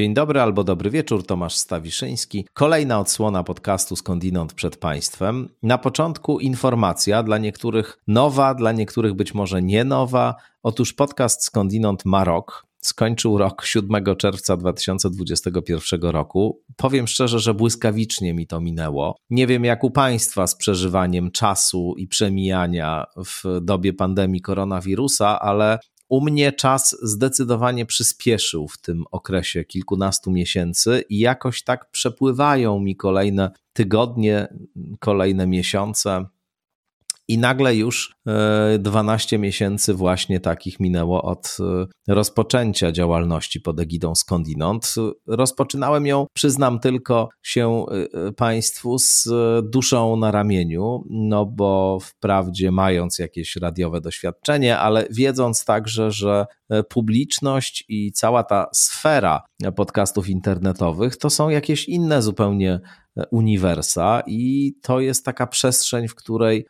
Dzień dobry albo dobry wieczór, Tomasz Stawiszyński. Kolejna odsłona podcastu Skądinąd przed Państwem. Na początku informacja, dla niektórych nowa, dla niektórych być może nie nowa. Otóż podcast Skądinąd ma rok. Skończył rok 7 czerwca 2021 roku. Powiem szczerze, że błyskawicznie mi to minęło. Nie wiem jak u Państwa z przeżywaniem czasu i przemijania w dobie pandemii koronawirusa, ale u mnie czas zdecydowanie przyspieszył w tym okresie kilkunastu miesięcy i jakoś tak przepływają mi kolejne tygodnie, kolejne miesiące. I nagle już 12 e, miesięcy właśnie takich minęło od e, rozpoczęcia działalności pod egidą skądinąd. Rozpoczynałem ją, przyznam tylko się e, Państwu, z duszą na ramieniu, no bo wprawdzie mając jakieś radiowe doświadczenie, ale wiedząc także, że publiczność i cała ta sfera podcastów internetowych to są jakieś inne zupełnie uniwersa i to jest taka przestrzeń, w której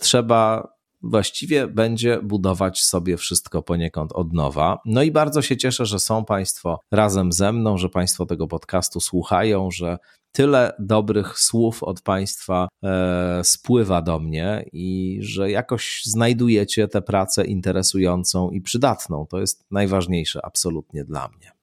trzeba właściwie będzie budować sobie wszystko poniekąd od nowa. No i bardzo się cieszę, że są Państwo razem ze mną, że Państwo tego podcastu słuchają, że tyle dobrych słów od Państwa e, spływa do mnie i że jakoś znajdujecie tę pracę interesującą i przydatną. To jest najważniejsze absolutnie dla mnie.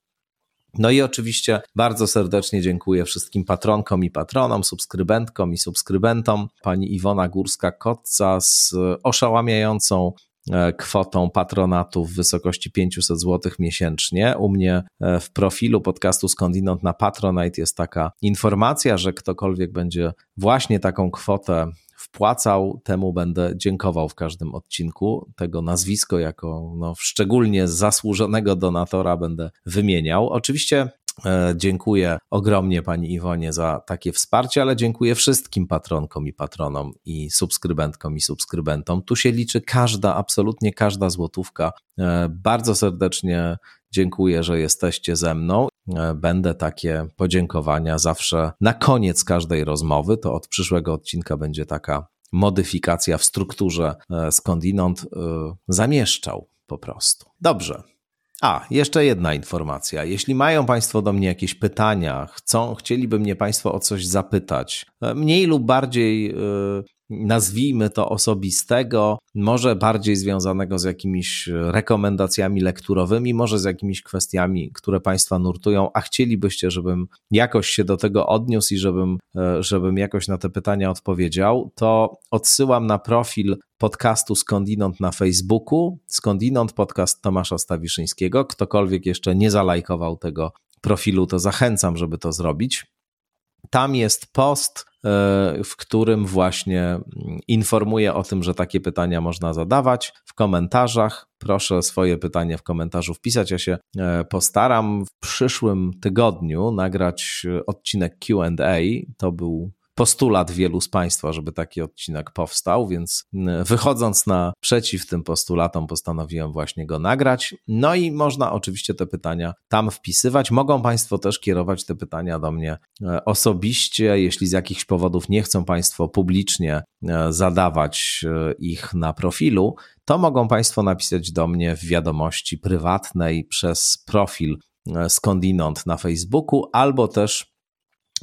No i oczywiście bardzo serdecznie dziękuję wszystkim patronkom i patronom, subskrybentkom i subskrybentom. Pani Iwona Górska-Kotca z oszałamiającą e, kwotą patronatu w wysokości 500 zł miesięcznie. U mnie e, w profilu podcastu Skądinąd na Patronite jest taka informacja, że ktokolwiek będzie właśnie taką kwotę wpłacał, temu będę dziękował w każdym odcinku. Tego nazwisko jako no, szczególnie zasłużonego donatora będę wymieniał. Oczywiście e, Dziękuję ogromnie Pani Iwonie za takie wsparcie, ale dziękuję wszystkim patronkom i patronom i subskrybentkom i subskrybentom. Tu się liczy każda, absolutnie każda złotówka. E, bardzo serdecznie dziękuję, że jesteście ze mną. E, będę takie podziękowania zawsze na koniec każdej rozmowy. To od przyszłego odcinka będzie taka modyfikacja w strukturze e, skądinąd e, zamieszczał po prostu. Dobrze. A, jeszcze jedna informacja. Jeśli mają Państwo do mnie jakieś pytania, chcą, chcieliby mnie Państwo o coś zapytać, mniej lub bardziej nazwijmy to osobistego, może bardziej związanego z jakimiś rekomendacjami lekturowymi, może z jakimiś kwestiami, które Państwa nurtują, a chcielibyście, żebym jakoś się do tego odniósł i żebym, e, żebym jakoś na te pytania odpowiedział, to odsyłam na profil podcastu Skądinąd na Facebooku, Skądinąd podcast Tomasza Stawiszyńskiego. Ktokolwiek jeszcze nie zalajkował tego profilu, to zachęcam, żeby to zrobić. Tam jest post, e, w którym właśnie mm, informuję o tym, że takie pytania można zadawać w komentarzach. Proszę swoje pytanie w komentarzu wpisać. Ja się e, postaram w przyszłym tygodniu nagrać odcinek QA. To był postulat wielu z Państwa, żeby taki odcinek powstał, więc mm, wychodząc na przeciw tym postulatom, postanowiłem właśnie go nagrać. No i można oczywiście te pytania tam wpisywać. Mogą Państwo też kierować te pytania do mnie e, osobiście, jeśli z jakichś powodów nie chcą Państwo publicznie e, zadawać e, ich na profilu, to mogą Państwo napisać do mnie w wiadomości prywatnej przez profil skądinąd na Facebooku, albo też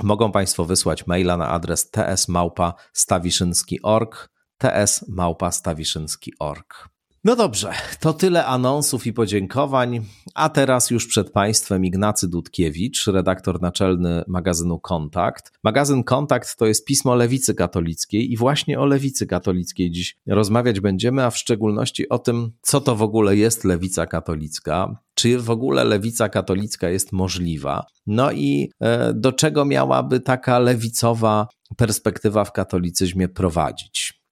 mogą Państwo wysłać maila na adres tsmałpa.stawiszynski.org tsmałpa.stawiszynski.org no dobrze, to tyle anonsów i podziękowań, a teraz już przed Państwem Ignacy Dudkiewicz, redaktor naczelny magazynu Kontakt. Magazyn Kontakt to jest pismo lewicy katolickiej i właśnie o lewicy katolickiej dziś rozmawiać będziemy, a w szczególności o tym, co to w ogóle jest lewica katolicka, czy w ogóle lewica katolicka jest możliwa, no i e, do czego miałaby taka lewicowa perspektywa w katolicyzmie prowadzić.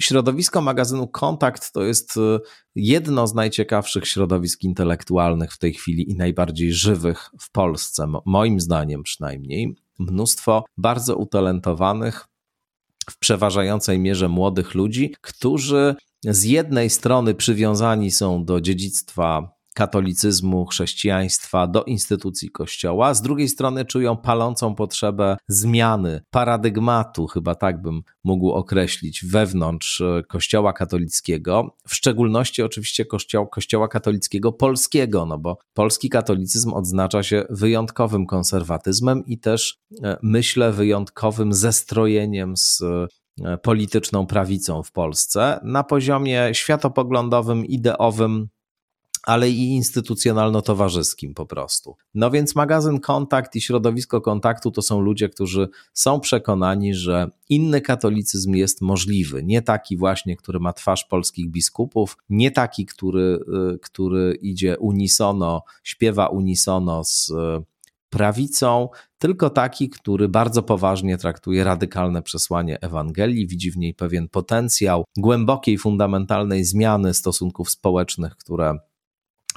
Środowisko magazynu Kontakt to jest e, jedno z najciekawszych środowisk intelektualnych w tej chwili i najbardziej żywych w Polsce, moim zdaniem przynajmniej. Mnóstwo bardzo utalentowanych, w przeważającej mierze młodych ludzi, którzy z jednej strony przywiązani są do dziedzictwa katolicyzmu, chrześcijaństwa, do instytucji Kościoła. Z drugiej strony czują palącą potrzebę zmiany paradygmatu, chyba tak bym mógł określić, wewnątrz e, Kościoła katolickiego, w szczególności oczywiście Kościoła, Kościoła katolickiego polskiego, no bo polski katolicyzm odznacza się wyjątkowym konserwatyzmem i też e, myślę wyjątkowym zestrojeniem z e, polityczną prawicą w Polsce na poziomie światopoglądowym, ideowym, ale i instytucjonalno-towarzyskim po prostu. No więc magazyn Kontakt i środowisko kontaktu to są ludzie, którzy są przekonani, że inny katolicyzm jest możliwy. Nie taki właśnie, który ma twarz polskich biskupów, nie taki, który, y, który idzie unisono, śpiewa unisono z y, prawicą, tylko taki, który bardzo poważnie traktuje radykalne przesłanie Ewangelii, widzi w niej pewien potencjał głębokiej, fundamentalnej zmiany stosunków społecznych, które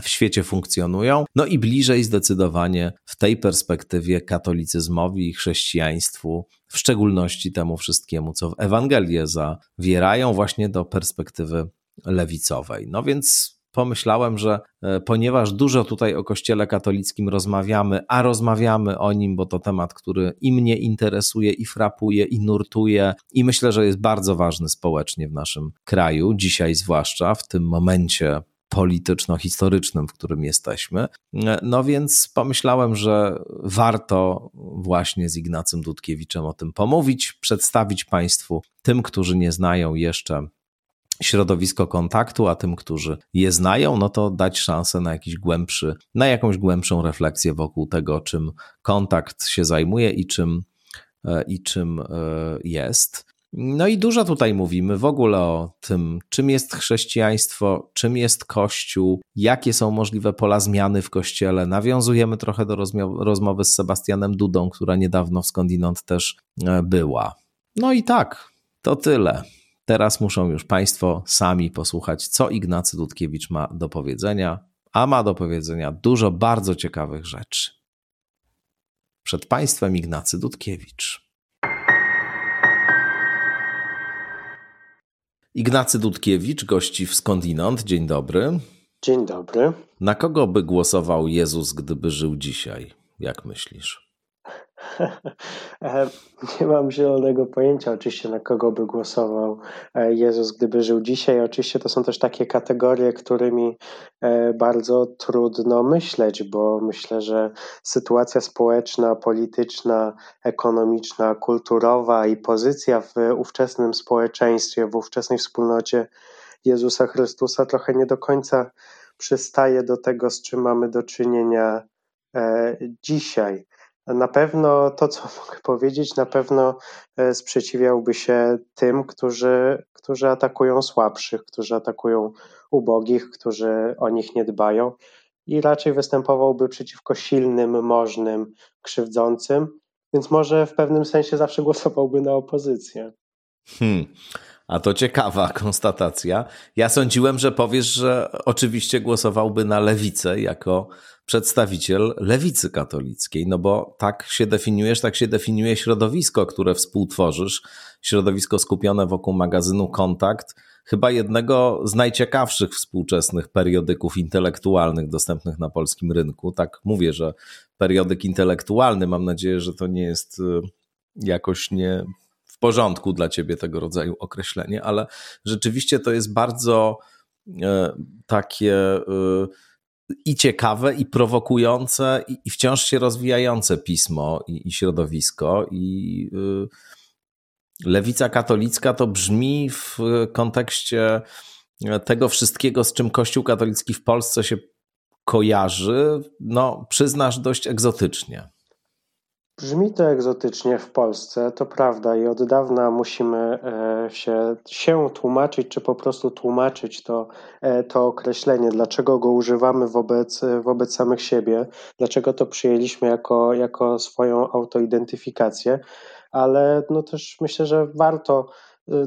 w świecie funkcjonują, no i bliżej zdecydowanie w tej perspektywie katolicyzmowi i chrześcijaństwu, w szczególności temu wszystkiemu, co w Ewangelię zawierają, właśnie do perspektywy lewicowej. No więc pomyślałem, że e, ponieważ dużo tutaj o Kościele katolickim rozmawiamy, a rozmawiamy o nim, bo to temat, który i mnie interesuje, i frapuje, i nurtuje, i myślę, że jest bardzo ważny społecznie w naszym kraju, dzisiaj zwłaszcza w tym momencie polityczno-historycznym, w którym jesteśmy. No więc pomyślałem, że warto właśnie z Ignacym Dudkiewiczem o tym pomówić, przedstawić Państwu, tym, którzy nie znają jeszcze środowisko kontaktu, a tym, którzy je znają, no to dać szansę na jakiś głębszy, na jakąś głębszą refleksję wokół tego, czym kontakt się zajmuje i czym, e, i czym e, jest. No i dużo tutaj mówimy w ogóle o tym, czym jest chrześcijaństwo, czym jest Kościół, jakie są możliwe pola zmiany w Kościele. Nawiązujemy trochę do rozmowy z Sebastianem Dudą, która niedawno skądinąd też e, była. No i tak, to tyle. Teraz muszą już Państwo sami posłuchać, co Ignacy Dudkiewicz ma do powiedzenia, a ma do powiedzenia dużo bardzo ciekawych rzeczy. Przed Państwem Ignacy Dudkiewicz. Ignacy Dudkiewicz, gości w Skądinąd. Dzień dobry. Dzień dobry. Na kogo by głosował Jezus, gdyby żył dzisiaj? Jak myślisz? E, nie mam zielonego pojęcia oczywiście na kogo by głosował e, Jezus, gdyby żył dzisiaj. Oczywiście to są też takie kategorie, którymi e, bardzo trudno myśleć, bo myślę, że sytuacja społeczna, polityczna, ekonomiczna, kulturowa i pozycja w ówczesnym społeczeństwie, w ówczesnej wspólnocie Jezusa Chrystusa trochę nie do końca przystaje do tego, z czym mamy do czynienia dzisiaj. Na pewno to, co mogę powiedzieć, na pewno e, sprzeciwiałby się tym, którzy, którzy atakują słabszych, którzy atakują ubogich, którzy o nich nie dbają i raczej występowałby przeciwko silnym, możnym, krzywdzącym, więc może w pewnym sensie zawsze głosowałby na opozycję. Hmm. A to ciekawa konstatacja. Ja sądziłem, że powiesz, że oczywiście głosowałby na lewicę jako przedstawiciel lewicy katolickiej, no bo tak się definiujesz, tak się definiuje środowisko, które współtworzysz, środowisko skupione wokół magazynu Kontakt, chyba jednego z najciekawszych współczesnych periodyków intelektualnych dostępnych na polskim rynku. Tak mówię, że periodyk intelektualny, mam nadzieję, że to nie jest y, jakoś nie w porządku dla ciebie tego rodzaju określenie, ale rzeczywiście to jest bardzo y, takie y, i ciekawe, i prowokujące, i, i wciąż się rozwijające pismo i, i środowisko. I y, lewica katolicka to brzmi w kontekście tego wszystkiego, z czym Kościół katolicki w Polsce się kojarzy, no przyznasz dość egzotycznie. Brzmi to egzotycznie w Polsce, to prawda, i od dawna musimy e, się, się tłumaczyć, czy po prostu tłumaczyć to, e, to określenie, dlaczego go używamy wobec, wobec samych siebie, dlaczego to przyjęliśmy jako, jako swoją autoidentyfikację, ale no też myślę, że warto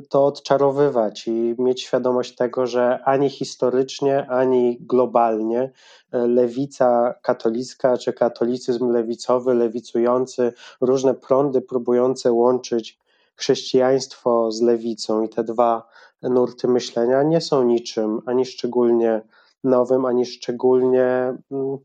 to odczarowywać i mieć świadomość tego, że ani historycznie, ani globalnie e, lewica katolicka czy katolicyzm lewicowy, lewicujący, różne prądy próbujące łączyć chrześcijaństwo z lewicą i te dwa nurty myślenia nie są niczym ani szczególnie nowym, ani szczególnie mm,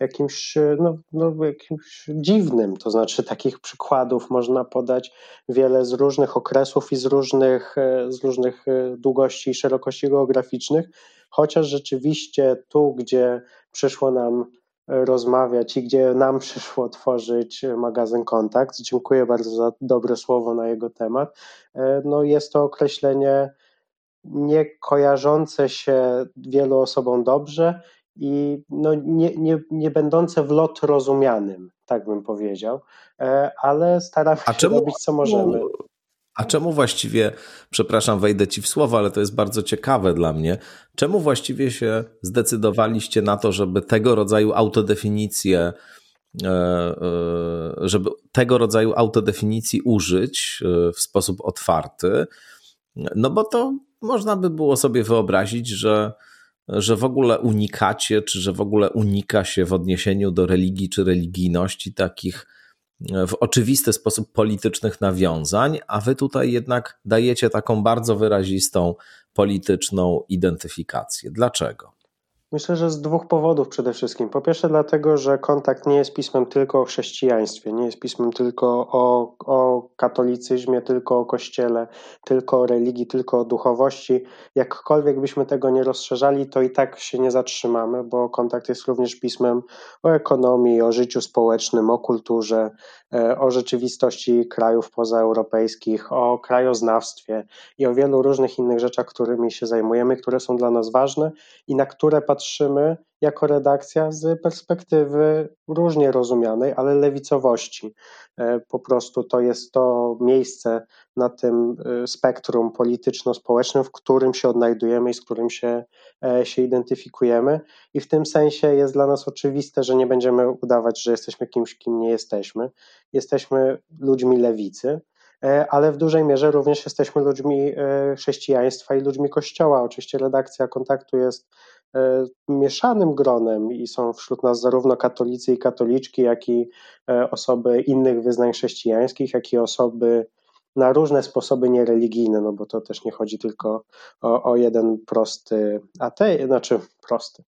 jakimś, no, no, jakimś dziwnym. To znaczy, takich przykładów można podać wiele z różnych okresów i z różnych, e, z różnych e, długości i szerokości geograficznych, chociaż rzeczywiście tu, gdzie przyszło nam rozmawiać i gdzie nam przyszło tworzyć magazyn Kontakt, dziękuję bardzo za dobre słowo na jego temat, e, no jest to określenie nie kojarzące się wielu osobom dobrze i no nie, nie, nie będące w lot rozumianym, tak bym powiedział, e, ale staramy się czemu, robić co możemy. A czemu właściwie, przepraszam, wejdę ci w słowo, ale to jest bardzo ciekawe dla mnie, czemu właściwie się zdecydowaliście na to, żeby tego rodzaju autodefinicje, e, e, żeby tego rodzaju autodefinicji użyć w sposób otwarty? No bo to można by było sobie wyobrazić, że że w ogóle unikacie, czy że w ogóle unika się w odniesieniu do religii czy religijności takich e, w oczywisty sposób politycznych nawiązań, a wy tutaj jednak dajecie taką bardzo wyrazistą polityczną identyfikację. Dlaczego? Myślę, że z dwóch powodów przede wszystkim. Po pierwsze, dlatego, że kontakt nie jest pismem tylko o chrześcijaństwie, nie jest pismem tylko o, o katolicyzmie, tylko o kościele, tylko o religii, tylko o duchowości. Jakkolwiek byśmy tego nie rozszerzali, to i tak się nie zatrzymamy, bo kontakt jest również pismem o ekonomii, o życiu społecznym, o kulturze, o rzeczywistości krajów pozaeuropejskich, o krajoznawstwie i o wielu różnych innych rzeczach, którymi się zajmujemy, które są dla nas ważne i na które patrzymy patrzymy jako redakcja z perspektywy różnie rozumianej, ale lewicowości. E, po prostu to jest to miejsce na tym e, spektrum polityczno-społecznym, w którym się odnajdujemy i z którym się, e, się identyfikujemy. I w tym sensie jest dla nas oczywiste, że nie będziemy udawać, że jesteśmy kimś, kim nie jesteśmy. Jesteśmy ludźmi lewicy ale w dużej mierze również jesteśmy ludźmi chrześcijaństwa i ludźmi Kościoła. Oczywiście redakcja kontaktu jest mieszanym gronem i są wśród nas zarówno katolicy i katoliczki, jak i e, osoby innych wyznań chrześcijańskich, jak i osoby na różne sposoby niereligijne, no bo to też nie chodzi tylko o, o jeden prosty ateizm, znaczy prosty.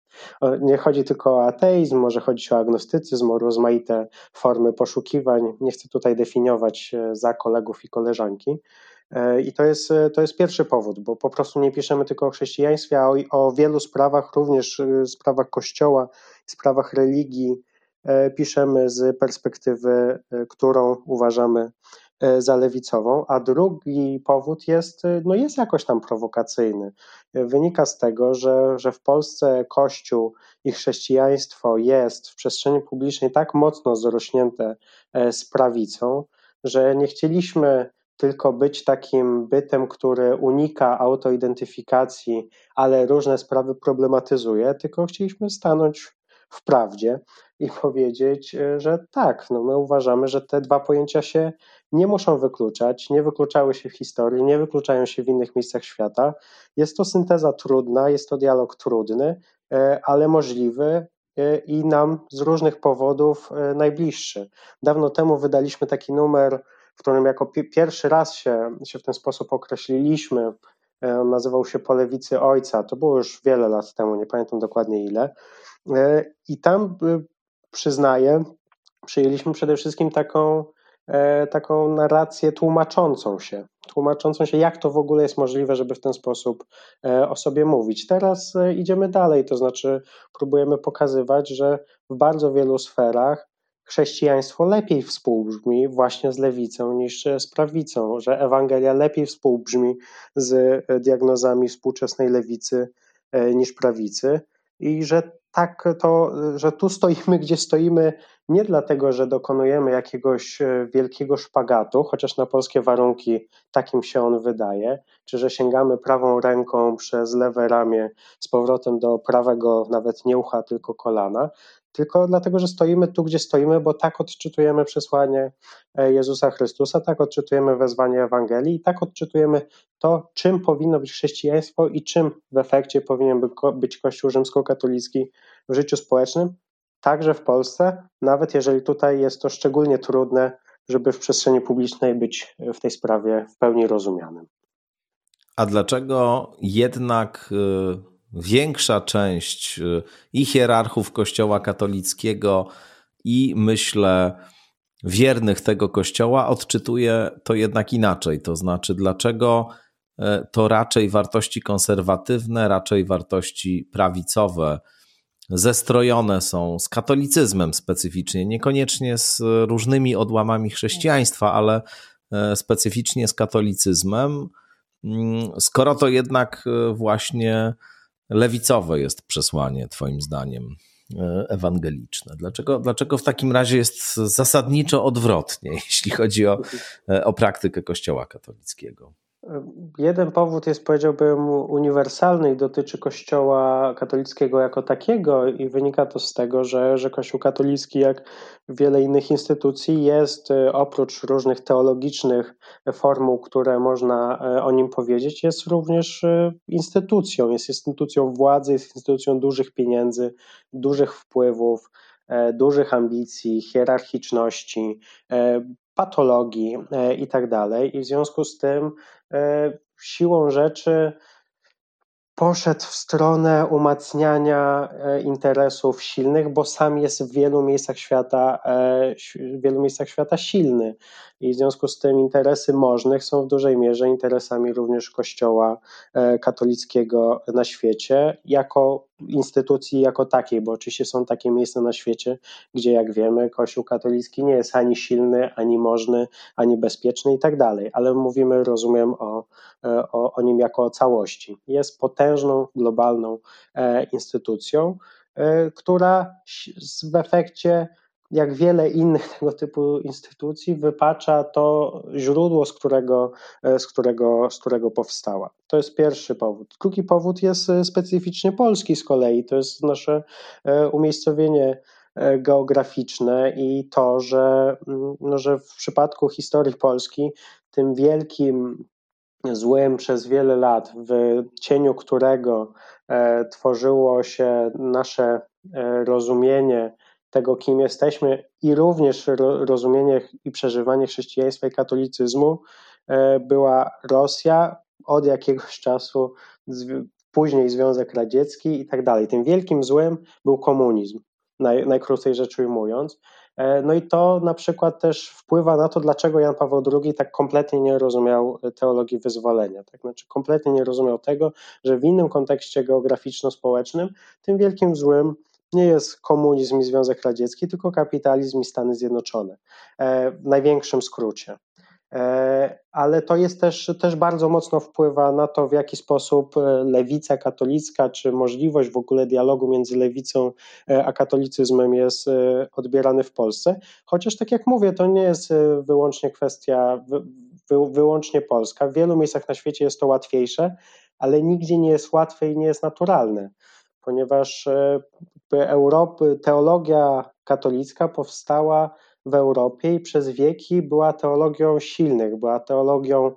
Nie chodzi tylko o ateizm, może chodzić o agnostycyzm, o rozmaite formy poszukiwań. Nie chcę tutaj definiować za kolegów i koleżanki, E, I to jest, e, to jest pierwszy powód, bo po prostu nie piszemy tylko o chrześcijaństwie, a o, o wielu sprawach, również e, sprawach kościoła, sprawach religii, piszemy z perspektywy, którą uważamy za lewicową, a drugi powód jest, no jest jakoś tam prowokacyjny. Wynika z tego, że, że w Polsce Kościół i chrześcijaństwo jest w przestrzeni publicznej tak mocno zrośnięte z prawicą, że nie chcieliśmy tylko być takim bytem, który unika autoidentyfikacji, ale różne sprawy problematyzuje, tylko chcieliśmy stanąć w prawdzie i powiedzieć, e, że tak, no my uważamy, że te dwa pojęcia się nie muszą wykluczać, nie wykluczały się w historii, nie wykluczają się w innych miejscach świata. Jest to synteza trudna, jest to dialog trudny, e, ale możliwy e, i nam z różnych powodów najbliższy. Dawno temu wydaliśmy taki numer w którym jako pierwszy raz się, się w ten sposób określiliśmy. E, on nazywał się Po lewicy ojca. To było już wiele lat temu, nie pamiętam dokładnie ile. E, I tam e, przyznaję, przyjęliśmy przede wszystkim taką, taką narrację tłumaczącą się, tłumaczącą się, jak to w ogóle jest możliwe, żeby w ten sposób o sobie mówić. Teraz idziemy dalej, to znaczy próbujemy pokazywać, że w bardzo wielu sferach chrześcijaństwo lepiej współbrzmi właśnie z lewicą niż z prawicą, że Ewangelia lepiej współbrzmi z e, diagnozami współczesnej lewicy e, niż prawicy. I że tak to, że tu stoimy, gdzie stoimy, nie dlatego, że dokonujemy jakiegoś e, wielkiego szpagatu, chociaż na polskie warunki takim się on wydaje, czy że sięgamy prawą ręką przez lewe ramię z powrotem do prawego, nawet nie ucha, tylko kolana, tylko dlatego, że stoimy tu, gdzie stoimy, bo tak odczytujemy przesłanie e, Jezusa Chrystusa, tak odczytujemy wezwanie Ewangelii i tak odczytujemy to, czym powinno być chrześcijaństwo i czym w efekcie powinien być Kościół rzymskokatolicki w życiu społecznym, także w Polsce, nawet jeżeli tutaj jest to szczególnie trudne, żeby w przestrzeni publicznej być w tej sprawie w pełni rozumianym. A dlaczego jednak y, większa część i hierarchów Kościoła katolickiego, i myślę, wiernych tego kościoła odczytuje to jednak inaczej. To znaczy, dlaczego e, to raczej wartości konserwatywne, raczej wartości prawicowe zestrojone są z katolicyzmem specyficznie, niekoniecznie z różnymi odłamami chrześcijaństwa, ale e, specyficznie z katolicyzmem, mm, skoro to jednak właśnie lewicowe jest przesłanie, Twoim zdaniem? E, ewangeliczne. Dlaczego, dlaczego w takim razie jest zasadniczo odwrotnie, jeśli chodzi o, e, o praktykę Kościoła katolickiego? Jeden powód jest, powiedziałbym, uniwersalny i dotyczy Kościoła katolickiego jako takiego, i wynika to z tego, że, że Kościół katolicki, jak wiele innych instytucji, jest e, oprócz różnych teologicznych formuł, które można e, o nim powiedzieć, jest również e, instytucją. Jest instytucją władzy, jest instytucją dużych pieniędzy, dużych wpływów, dużych ambicji, hierarchiczności, patologii i tak dalej. I w związku z tym E, siłą rzeczy poszedł w stronę umacniania e, interesów silnych, bo sam jest w wielu miejscach świata, e, w wielu miejscach świata silny. I w związku z tym interesy możnych są w dużej mierze interesami również Kościoła katolickiego na świecie, jako instytucji jako takiej, bo oczywiście są takie miejsca na świecie, gdzie jak wiemy, Kościół katolicki nie jest ani silny, ani możny, ani bezpieczny i tak dalej, ale mówimy, rozumiem, o, e, o, o nim jako o całości. Jest potężną, globalną e, instytucją, e, która w efekcie jak wiele innych tego typu instytucji, wypacza to źródło, z którego, z, którego, z którego powstała. To jest pierwszy powód. Drugi powód jest e, specyficznie polski z kolei, to jest nasze e, umiejscowienie e, geograficzne i to, że, mm, no, że w przypadku historii Polski tym wielkim złym przez wiele lat, w cieniu którego tworzyło się nasze rozumienie tego, kim jesteśmy i również rozumienie i przeżywanie chrześcijaństwa i katolicyzmu e, była Rosja od jakiegoś czasu, później Związek Radziecki i tak dalej. Tym wielkim złym był komunizm, naj, najkrócej rzecz ujmując. E, no i to na przykład też wpływa na to, dlaczego Jan Paweł II tak kompletnie nie rozumiał teologii wyzwolenia. Tak? Znaczy kompletnie nie rozumiał tego, że w innym kontekście geograficzno-społecznym tym wielkim złym nie jest komunizm i Związek Radziecki, tylko kapitalizm i Stany Zjednoczone e, w największym skrócie. E, ale to jest też, też bardzo mocno wpływa na to, w jaki sposób e, lewica katolicka, czy możliwość w ogóle dialogu między lewicą a katolicyzmem jest odbierany w Polsce. Chociaż, tak jak mówię, to nie jest wyłącznie kwestia, wyłącznie polska. W wielu miejscach na świecie jest to łatwiejsze, ale nigdzie nie jest łatwe i nie jest naturalne ponieważ Europy, teologia katolicka powstała w Europie i przez wieki była teologią silnych, była teologią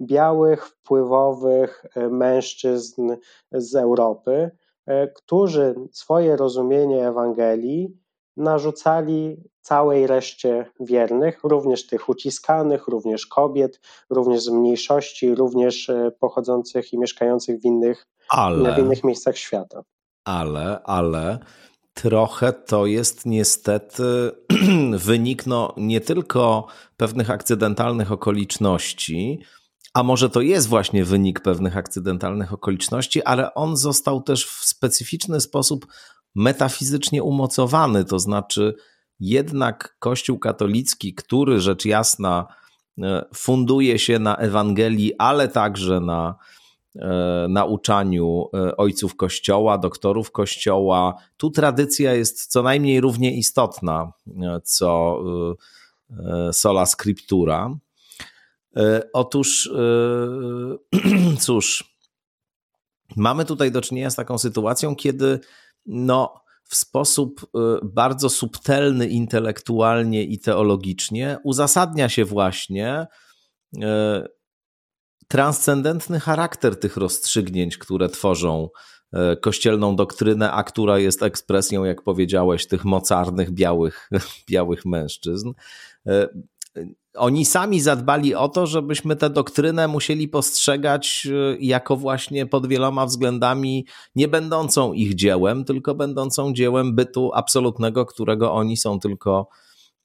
białych, wpływowych e, mężczyzn z Europy, e, którzy swoje rozumienie Ewangelii narzucali całej reszcie wiernych, również tych uciskanych, również kobiet, również z mniejszości, również pochodzących i mieszkających w innych, Ale... w innych miejscach świata ale, ale trochę to jest niestety wynik no, nie tylko pewnych akcydentalnych okoliczności, a może to jest właśnie wynik pewnych akcydentalnych okoliczności, ale on został też w specyficzny sposób metafizycznie umocowany. To znaczy, jednak Kościół katolicki, który rzecz jasna e, funduje się na Ewangelii, ale także na nauczaniu e, ojców Kościoła, doktorów Kościoła. Tu tradycja jest co najmniej równie istotna, e, co sola scriptura. Otóż, cóż, mamy tutaj do czynienia z taką sytuacją, kiedy no, w sposób bardzo subtelny intelektualnie i teologicznie uzasadnia się właśnie transcendentny charakter tych rozstrzygnięć, które tworzą e, kościelną doktrynę, a która jest ekspresją, jak powiedziałeś, tych mocarnych białych, białych mężczyzn. E, oni sami zadbali o to, żebyśmy tę doktrynę musieli postrzegać jako właśnie pod wieloma względami nie będącą ich dziełem, tylko będącą dziełem bytu absolutnego, którego oni są tylko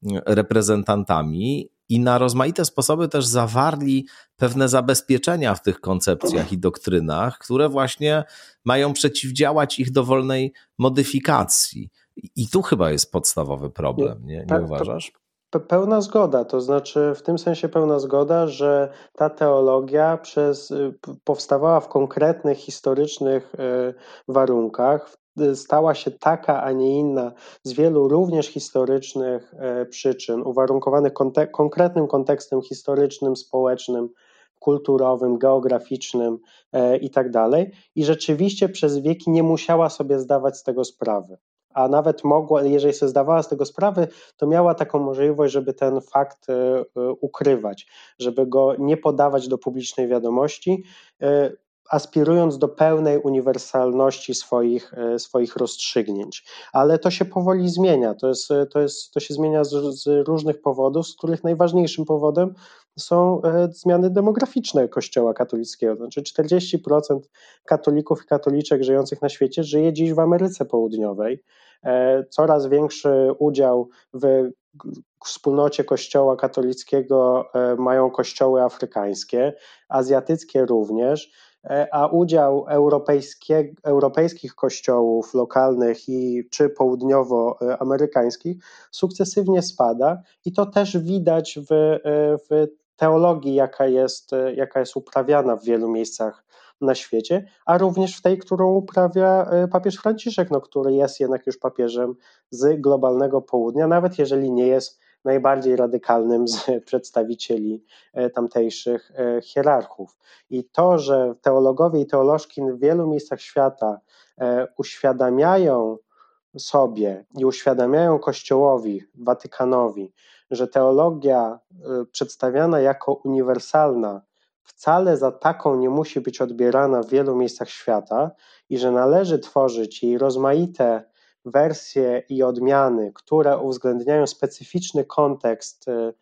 y, reprezentantami. I na rozmaite sposoby też zawarli pewne zabezpieczenia w tych koncepcjach i doktrynach, które właśnie mają przeciwdziałać ich dowolnej modyfikacji. I tu chyba jest podstawowy problem, nie, nie tak, uważasz? Pełna zgoda, to znaczy w tym sensie pełna zgoda, że ta teologia przez, y, powstawała w konkretnych historycznych y, warunkach, stała się taka, a nie inna z wielu również historycznych przyczyn, uwarunkowanych konkretnym kontekstem historycznym, społecznym, kulturowym, geograficznym i tak dalej. I rzeczywiście przez wieki nie musiała sobie zdawać z tego sprawy a nawet mogła, jeżeli sobie zdawała z tego sprawę, to miała taką możliwość, żeby ten fakt e, e, ukrywać, żeby go nie podawać do publicznej wiadomości, e, aspirując do pełnej uniwersalności swoich, swoich rozstrzygnięć. Ale to się powoli zmienia. To, jest, to, jest, to się zmienia z, z różnych powodów, z których najważniejszym powodem są zmiany demograficzne Kościoła katolickiego. Znaczy 40% katolików i katoliczek żyjących na świecie żyje dziś w Ameryce Południowej. E, coraz większy udział w wspólnocie Kościoła katolickiego e, mają kościoły afrykańskie, azjatyckie również, e, a udział europejskich kościołów lokalnych i czy południowoamerykańskich sukcesywnie spada i to też widać w, w teologii, jaka jest, jaka jest uprawiana w wielu miejscach na świecie, a również w tej, którą uprawia e, papież Franciszek, no, który jest jednak już papieżem z globalnego południa, nawet jeżeli nie jest najbardziej radykalnym z przedstawicieli e, tamtejszych e, hierarchów. I to, że teologowie i teolożki w wielu miejscach świata uświadamiają sobie i uświadamiają Kościołowi, Watykanowi, że teologia przedstawiana jako uniwersalna wcale za taką nie musi być odbierana w wielu miejscach świata i że należy tworzyć jej rozmaite wersje i odmiany, które uwzględniają specyficzny kontekst y,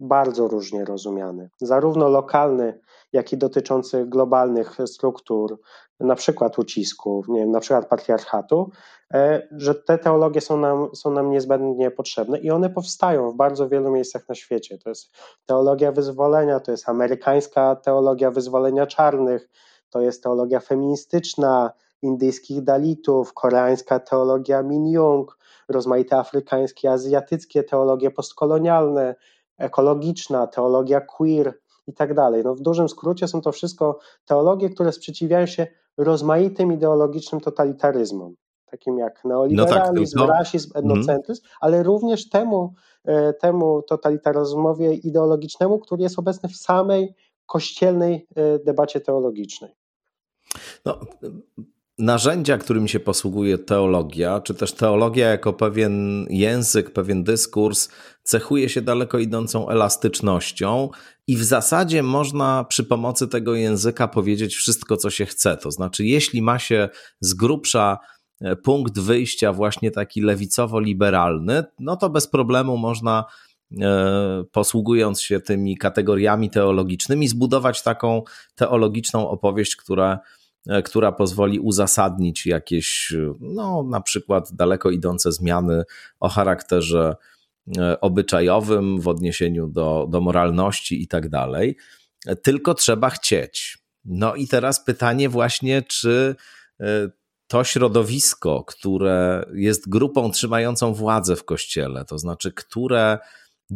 bardzo różnie rozumiany, zarówno lokalny, jak i dotyczący globalnych struktur, na przykład ucisków, nie wiem, na przykład patriarchatu, e, że te teologie są nam, są nam niezbędnie potrzebne i one powstają w bardzo wielu miejscach na świecie. To jest teologia wyzwolenia, to jest amerykańska teologia wyzwolenia czarnych, to jest teologia feministyczna indyjskich dalitów, koreańska teologia Min Jung, rozmaite afrykańskie, azjatyckie teologie postkolonialne, ekologiczna, teologia queer i tak dalej. No w dużym skrócie są to wszystko teologie, które sprzeciwiają się rozmaitym ideologicznym totalitaryzmom, takim jak neoliberalizm, no tak, rasizm, etnocentryzm, mm. ale również temu, e, temu totalitaryzmowi ideologicznemu, który jest obecny w samej kościelnej e, debacie teologicznej. No, narzędzia, którym się posługuje teologia, czy też teologia jako pewien język, pewien dyskurs, cechuje się daleko idącą elastycznością i w zasadzie można przy pomocy tego języka powiedzieć wszystko, co się chce. To znaczy, jeśli ma się z grubsza e, punkt wyjścia właśnie taki lewicowo-liberalny, no to bez problemu można e, posługując się tymi kategoriami teologicznymi, zbudować taką teologiczną opowieść, która która pozwoli uzasadnić jakieś, no, na przykład daleko idące zmiany o charakterze e, obyczajowym w odniesieniu do, do moralności i tak dalej. Tylko trzeba chcieć. No i teraz pytanie właśnie, czy e, to środowisko, które jest grupą trzymającą władzę w kościele, to znaczy, które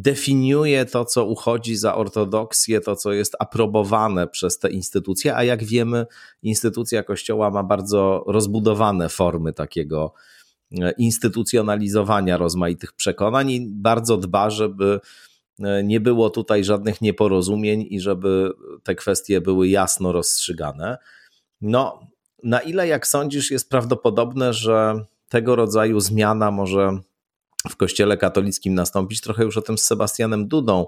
definiuje to, co uchodzi za ortodoksję, to, co jest aprobowane przez te instytucje, a jak wiemy, instytucja Kościoła ma bardzo rozbudowane formy takiego e, instytucjonalizowania rozmaitych przekonań i bardzo dba, żeby e, nie było tutaj żadnych nieporozumień i żeby te kwestie były jasno rozstrzygane. No, na ile, jak sądzisz, jest prawdopodobne, że tego rodzaju zmiana może w Kościele katolickim nastąpić. Trochę już o tym z Sebastianem Dudą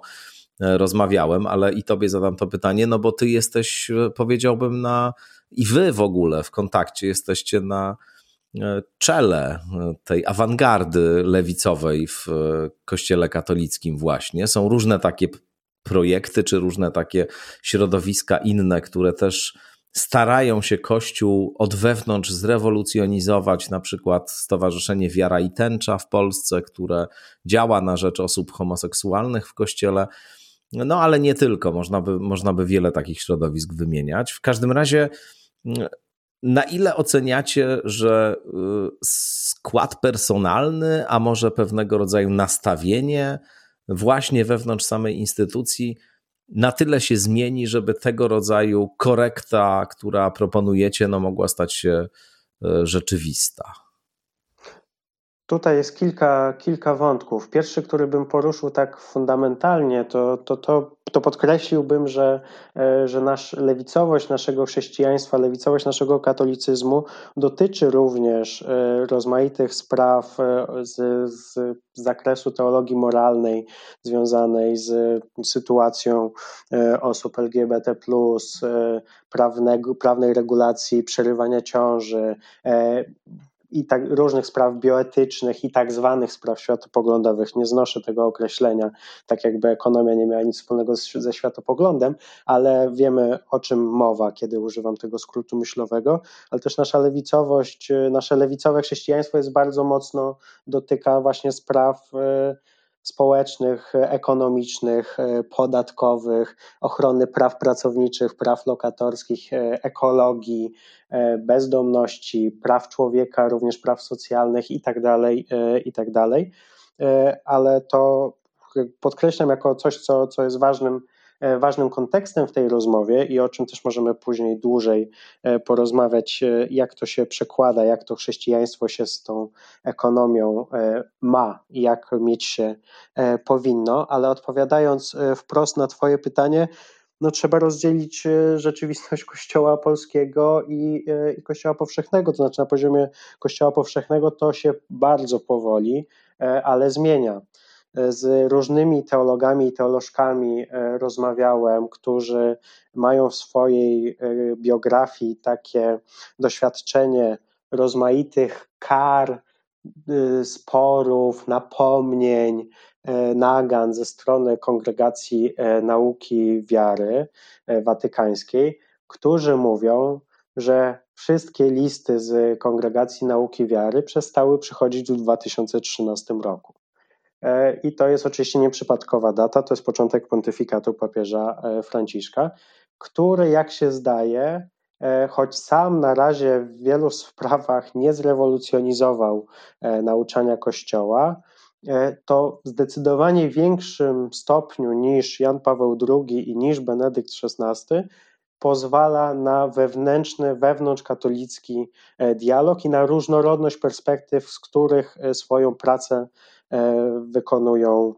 e, rozmawiałem, ale i tobie zadam to pytanie, no bo ty jesteś, e, powiedziałbym, na i wy w ogóle w kontakcie jesteście na e, czele tej awangardy lewicowej w Kościele katolickim właśnie. Są różne takie projekty, czy różne takie środowiska inne, które też starają się Kościół od wewnątrz zrewolucjonizować, na przykład Stowarzyszenie Wiara i Tęcza w Polsce, które działa na rzecz osób homoseksualnych w Kościele. No ale nie tylko, można by, można by wiele takich środowisk wymieniać. W każdym razie, na ile oceniacie, że y, skład personalny, a może pewnego rodzaju nastawienie właśnie wewnątrz samej instytucji na tyle się zmieni, żeby tego rodzaju korekta, która proponujecie, no mogła stać się e, rzeczywista? Tutaj jest kilka, kilka wątków. Pierwszy, który bym poruszył tak fundamentalnie, to, to, to, to podkreśliłbym, że, e, że nasz lewicowość naszego chrześcijaństwa, lewicowość naszego katolicyzmu dotyczy również e, rozmaitych spraw e, z, z zakresu teologii moralnej związanej z sytuacją osób LGBT, prawnego, prawnej regulacji przerywania ciąży i tak różnych spraw bioetycznych i tak zwanych spraw światopoglądowych. Nie znoszę tego określenia, tak jakby ekonomia nie miała nic wspólnego z, ze światopoglądem, ale wiemy o czym mowa, kiedy używam tego skrótu myślowego, ale też nasza lewicowość, nasze lewicowe chrześcijaństwo jest bardzo mocno dotyka właśnie spraw y, społecznych, ekonomicznych, podatkowych, ochrony praw pracowniczych, praw lokatorskich, ekologii, bezdomności, praw człowieka, również praw socjalnych itd., tak itd. Tak ale to podkreślam jako coś, co, co jest ważnym E, ważnym kontekstem w tej rozmowie i o czym też możemy później dłużej e, porozmawiać, e, jak to się przekłada, jak to chrześcijaństwo się z tą ekonomią ma i jak mieć się powinno, ale odpowiadając wprost na Twoje pytanie, no trzeba rozdzielić rzeczywistość Kościoła polskiego i, i, Kościoła powszechnego. To znaczy, na poziomie Kościoła powszechnego to się bardzo powoli, ale zmienia z różnymi teologami i teolożkami e, rozmawiałem, którzy mają w swojej e, biografii takie doświadczenie rozmaitych kar, y, sporów, napomnień, e, nagan ze strony Kongregacji Nauki Wiary Watykańskiej, którzy mówią, że wszystkie listy z Kongregacji Nauki Wiary przestały przychodzić w 2013 roku. E, I to jest oczywiście nieprzypadkowa data, to jest początek pontyfikatu papieża e, Franciszka, który, jak się zdaje, e, choć sam na razie w wielu sprawach nie zrewolucjonizował nauczania Kościoła, to w zdecydowanie większym stopniu niż Jan Paweł II i niż Benedykt XVI pozwala na wewnętrzny, wewnątrzkatolicki dialog i na różnorodność perspektyw, z których swoją pracę wykonują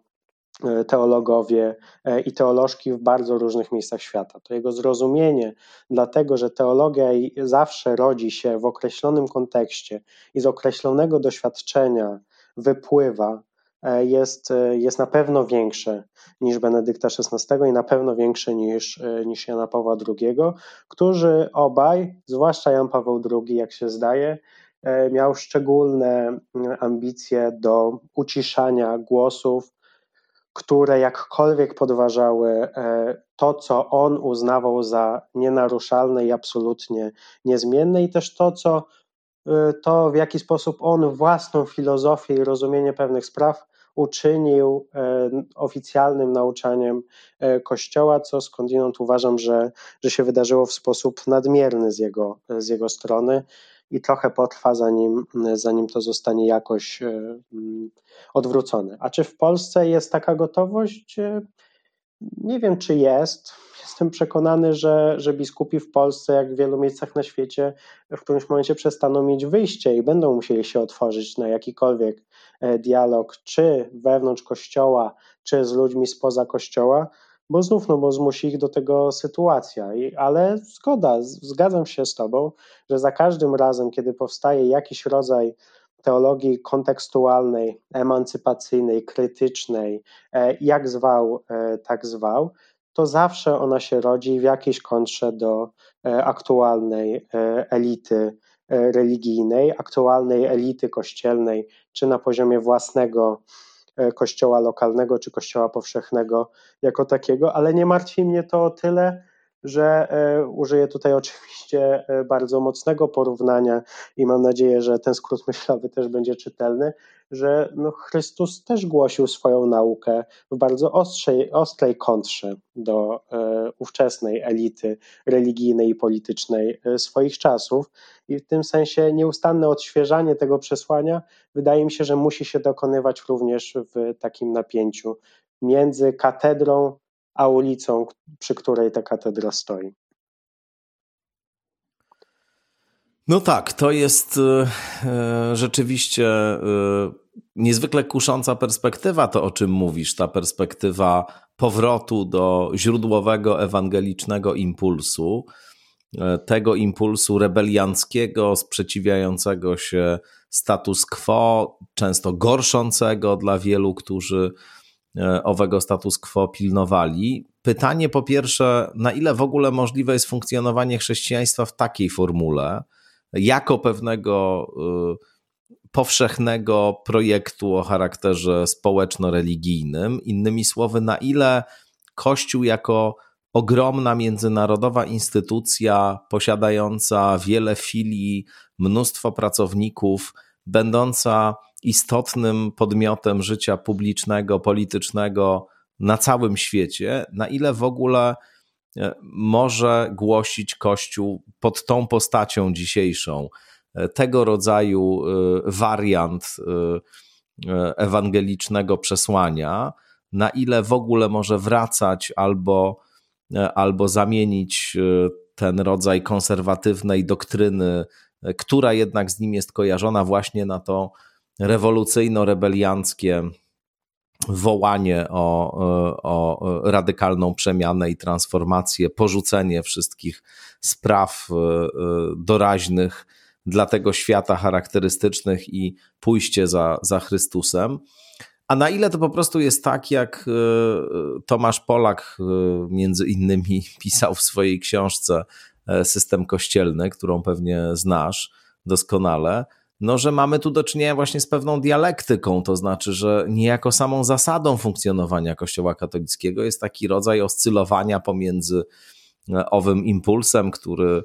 e, teologowie e, i teolożki w bardzo różnych miejscach świata. To jego zrozumienie, dlatego że teologia zawsze rodzi się w określonym kontekście i z określonego doświadczenia wypływa, jest, jest na pewno większe niż Benedykta XVI i na pewno większe niż, niż Jana Pawła II, którzy obaj, zwłaszcza Jan Paweł II, jak się zdaje, E, miał szczególne mm, ambicje do uciszania głosów, które jakkolwiek podważały e, to, co on uznawał za nienaruszalne i absolutnie niezmienne, i też to, co e, to, w jaki sposób on własną filozofię i rozumienie pewnych spraw uczynił oficjalnym nauczaniem Kościoła, co skądinąd uważam, że, że się wydarzyło w sposób nadmierny z jego, z jego strony i trochę potrwa, zanim, zanim to zostanie jakoś e, mm, odwrócone. A czy w Polsce jest taka gotowość? E, nie wiem, czy jest. Jestem przekonany, że, że biskupi w Polsce, jak w wielu miejscach na świecie, w którymś momencie przestaną mieć wyjście i będą musieli się otworzyć na jakikolwiek e, dialog, czy wewnątrz kościoła, czy z ludźmi spoza kościoła, bo znów, no bo zmusi ich do tego sytuacja. I, ale zgoda, zgadzam się z Tobą, że za każdym razem, kiedy powstaje jakiś rodzaj teologii kontekstualnej, emancypacyjnej, krytycznej, e, jak zwał, e, tak zwał, to zawsze ona się rodzi w jakiejś kontrze do e, aktualnej elity religijnej, aktualnej elity kościelnej, czy na poziomie własnego kościoła lokalnego czy kościoła powszechnego jako takiego, ale nie martwi mnie to o tyle, że e, użyję tutaj oczywiście e, bardzo mocnego porównania i mam nadzieję, że ten skrót myślowy też będzie czytelny, że no Chrystus też głosił swoją naukę w bardzo ostrej, ostrej kontrze do e, ówczesnej elity religijnej i politycznej swoich czasów i w tym sensie nieustanne odświeżanie tego przesłania wydaje mi się, że musi się dokonywać również w takim napięciu między katedrą a ulicą, przy której ta katedra stoi. No tak, to jest e, e, rzeczywiście e, niezwykle kusząca perspektywa, to o czym mówisz, ta perspektywa powrotu do źródłowego ewangelicznego impulsu, tego impulsu rebelianckiego, sprzeciwiającego się status quo, często gorszącego dla wielu, którzy E, owego status quo pilnowali. Pytanie po pierwsze, na ile w ogóle możliwe jest funkcjonowanie chrześcijaństwa w takiej formule, jako pewnego e, powszechnego projektu o charakterze społeczno-religijnym. Innymi słowy, na ile Kościół jako ogromna międzynarodowa instytucja posiadająca wiele filii, mnóstwo pracowników, będąca istotnym podmiotem życia publicznego, politycznego na całym świecie, na ile w ogóle e, może głosić Kościół pod tą postacią dzisiejszą tego rodzaju e, wariant ewangelicznego przesłania, na ile w ogóle może wracać albo, albo zamienić ten rodzaj konserwatywnej doktryny, która jednak z nim jest kojarzona właśnie na to rewolucyjno-rebelianckie wołanie o, o radykalną przemianę i transformację, porzucenie wszystkich spraw e, e, doraźnych dla tego świata charakterystycznych i pójście za, za Chrystusem. A na ile to po prostu jest tak, jak e, Tomasz Polak między innymi pisał w swojej książce System Kościelny, którą pewnie znasz doskonale, no, że mamy tu do czynienia właśnie z pewną dialektyką, to znaczy, że niejako samą zasadą funkcjonowania Kościoła katolickiego jest taki rodzaj oscylowania pomiędzy e, owym impulsem, który e,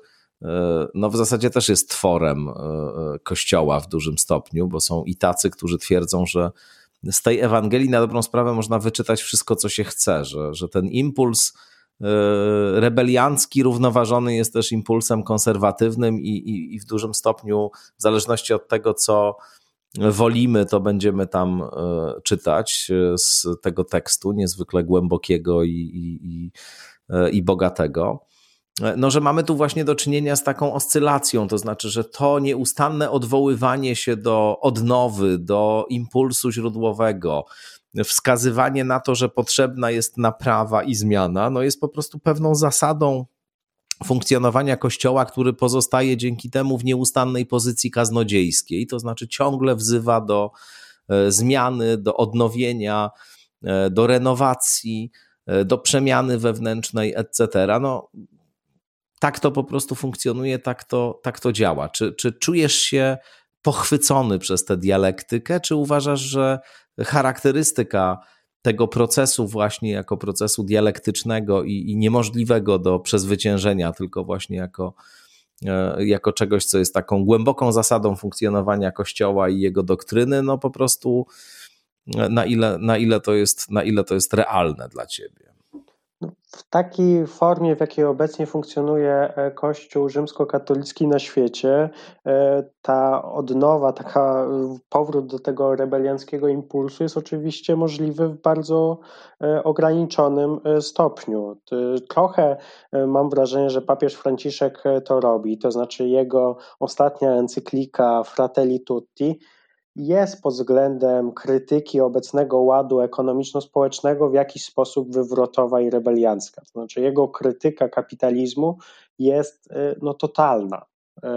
no w zasadzie też jest tworem e, Kościoła w dużym stopniu, bo są i tacy, którzy twierdzą, że z tej Ewangelii na dobrą sprawę można wyczytać wszystko, co się chce, że, że ten impuls E, rebeliancki równoważony jest też impulsem konserwatywnym i, i, i w dużym stopniu, w zależności od tego, co wolimy, to będziemy tam e, czytać e, z tego tekstu, niezwykle głębokiego i, i, i, bogatego. No, że mamy tu właśnie do czynienia z taką oscylacją, to znaczy, że to nieustanne odwoływanie się do odnowy, do impulsu źródłowego, wskazywanie na to, że potrzebna jest naprawa i zmiana, no jest po prostu pewną zasadą funkcjonowania kościoła, który pozostaje dzięki temu w nieustannej pozycji kaznodziejskiej, to znaczy ciągle wzywa do e, zmiany, do odnowienia, e, do renowacji, e, do przemiany wewnętrznej, etc. No, tak to po prostu funkcjonuje, tak to, tak to działa. Czy, czy czujesz się pochwycony przez tę dialektykę, czy uważasz, że charakterystyka tego procesu właśnie jako procesu dialektycznego i, i niemożliwego do przezwyciężenia, tylko właśnie jako, e, jako czegoś, co jest taką głęboką zasadą funkcjonowania Kościoła i jego doktryny, no po prostu e, na ile, na ile, to, jest, na ile to jest realne dla ciebie. W takiej formie, w jakiej obecnie funkcjonuje e, Kościół rzymskokatolicki na świecie, e, ta odnowa, taka powrót do tego rebelianckiego impulsu jest oczywiście możliwy w bardzo e, ograniczonym stopniu. Trochę mam wrażenie, że papież Franciszek to robi, to znaczy jego ostatnia encyklika Fratelli Tutti jest pod względem krytyki obecnego ładu ekonomiczno-społecznego w jakiś sposób wywrotowa i rebeliancka. To znaczy jego krytyka kapitalizmu jest y, no, totalna.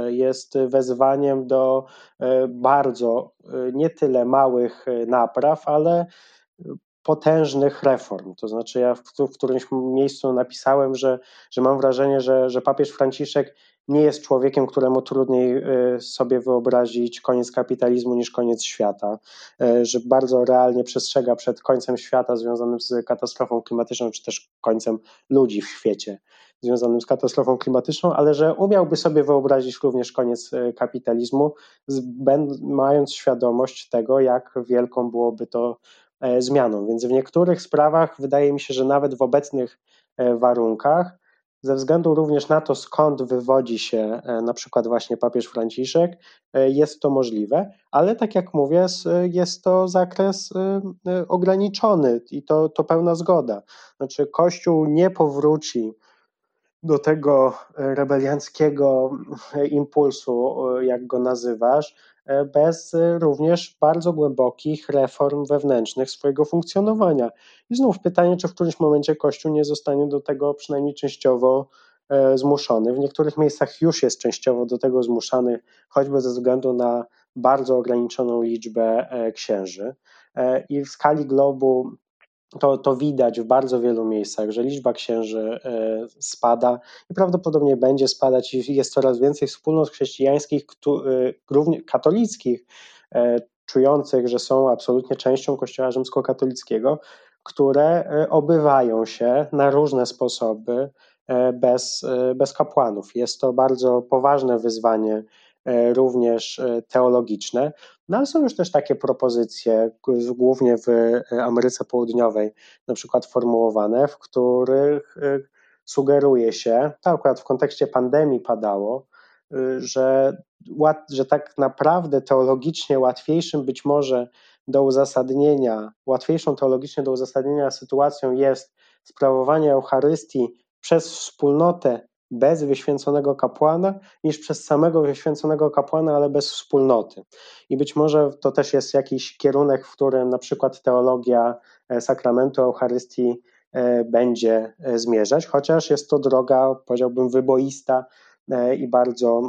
Y, jest wezwaniem do y, bardzo nie tyle małych napraw, ale potężnych reform. To znaczy, ja w, w którymś miejscu napisałem, że, że mam wrażenie, że, że papież Franciszek nie jest człowiekiem, któremu trudniej y, sobie wyobrazić koniec kapitalizmu niż koniec świata, y, że bardzo realnie przestrzega przed końcem świata związanym z katastrofą klimatyczną, czy też końcem ludzi w świecie związanym z katastrofą klimatyczną, ale że umiałby sobie wyobrazić również koniec y, kapitalizmu, mając świadomość tego, jak wielką byłoby to e, zmianą. Więc w niektórych sprawach wydaje mi się, że nawet w obecnych e, warunkach ze względu również na to, skąd wywodzi się e, na przykład właśnie papież Franciszek, e, jest to możliwe, ale tak jak mówię, jest to zakres e, ograniczony i to, to pełna zgoda. Znaczy, Kościół nie powróci do tego rebelianckiego impulsu, jak go nazywasz, bez e, również bardzo głębokich reform wewnętrznych swojego funkcjonowania. I znów pytanie, czy w którymś momencie Kościół nie zostanie do tego przynajmniej częściowo e, zmuszony. W niektórych miejscach już jest częściowo do tego zmuszany, choćby ze względu na bardzo ograniczoną liczbę księży. I w skali globu to, to widać w bardzo wielu miejscach, że liczba księży e, spada i prawdopodobnie będzie spadać jest coraz więcej wspólnot chrześcijańskich, również katolickich, e, czujących, że są absolutnie częścią Kościoła rzymskokatolickiego, które e, obywają się na różne sposoby bez, bez kapłanów. Jest to bardzo poważne wyzwanie E, również e, teologiczne. No ale są już też takie propozycje, głównie w e, Ameryce Południowej, na przykład formułowane, w których sugeruje się, to akurat w kontekście pandemii padało, że, że tak naprawdę teologicznie łatwiejszym być może do uzasadnienia, łatwiejszą teologicznie do uzasadnienia sytuacją jest sprawowanie Eucharystii przez wspólnotę bez wyświęconego kapłana, niż przez samego wyświęconego kapłana, ale bez wspólnoty. I być może to też jest jakiś kierunek, w którym na przykład teologia e, sakramentu Eucharystii e, będzie e, zmierzać, chociaż jest to droga, powiedziałbym, wyboista i bardzo,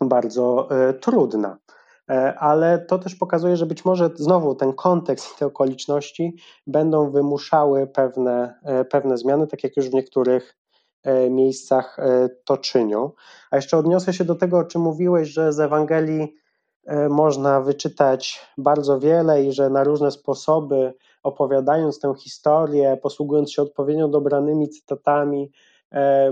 bardzo trudna. Ale to też pokazuje, że być może znowu ten kontekst i te okoliczności będą wymuszały pewne, pewne zmiany, tak jak już w niektórych miejscach e, to czynią. A jeszcze odniosę się do tego, o czym mówiłeś, że z Ewangelii e, można wyczytać bardzo wiele i że na różne sposoby, opowiadając tę historię, posługując się odpowiednio dobranymi cytatami,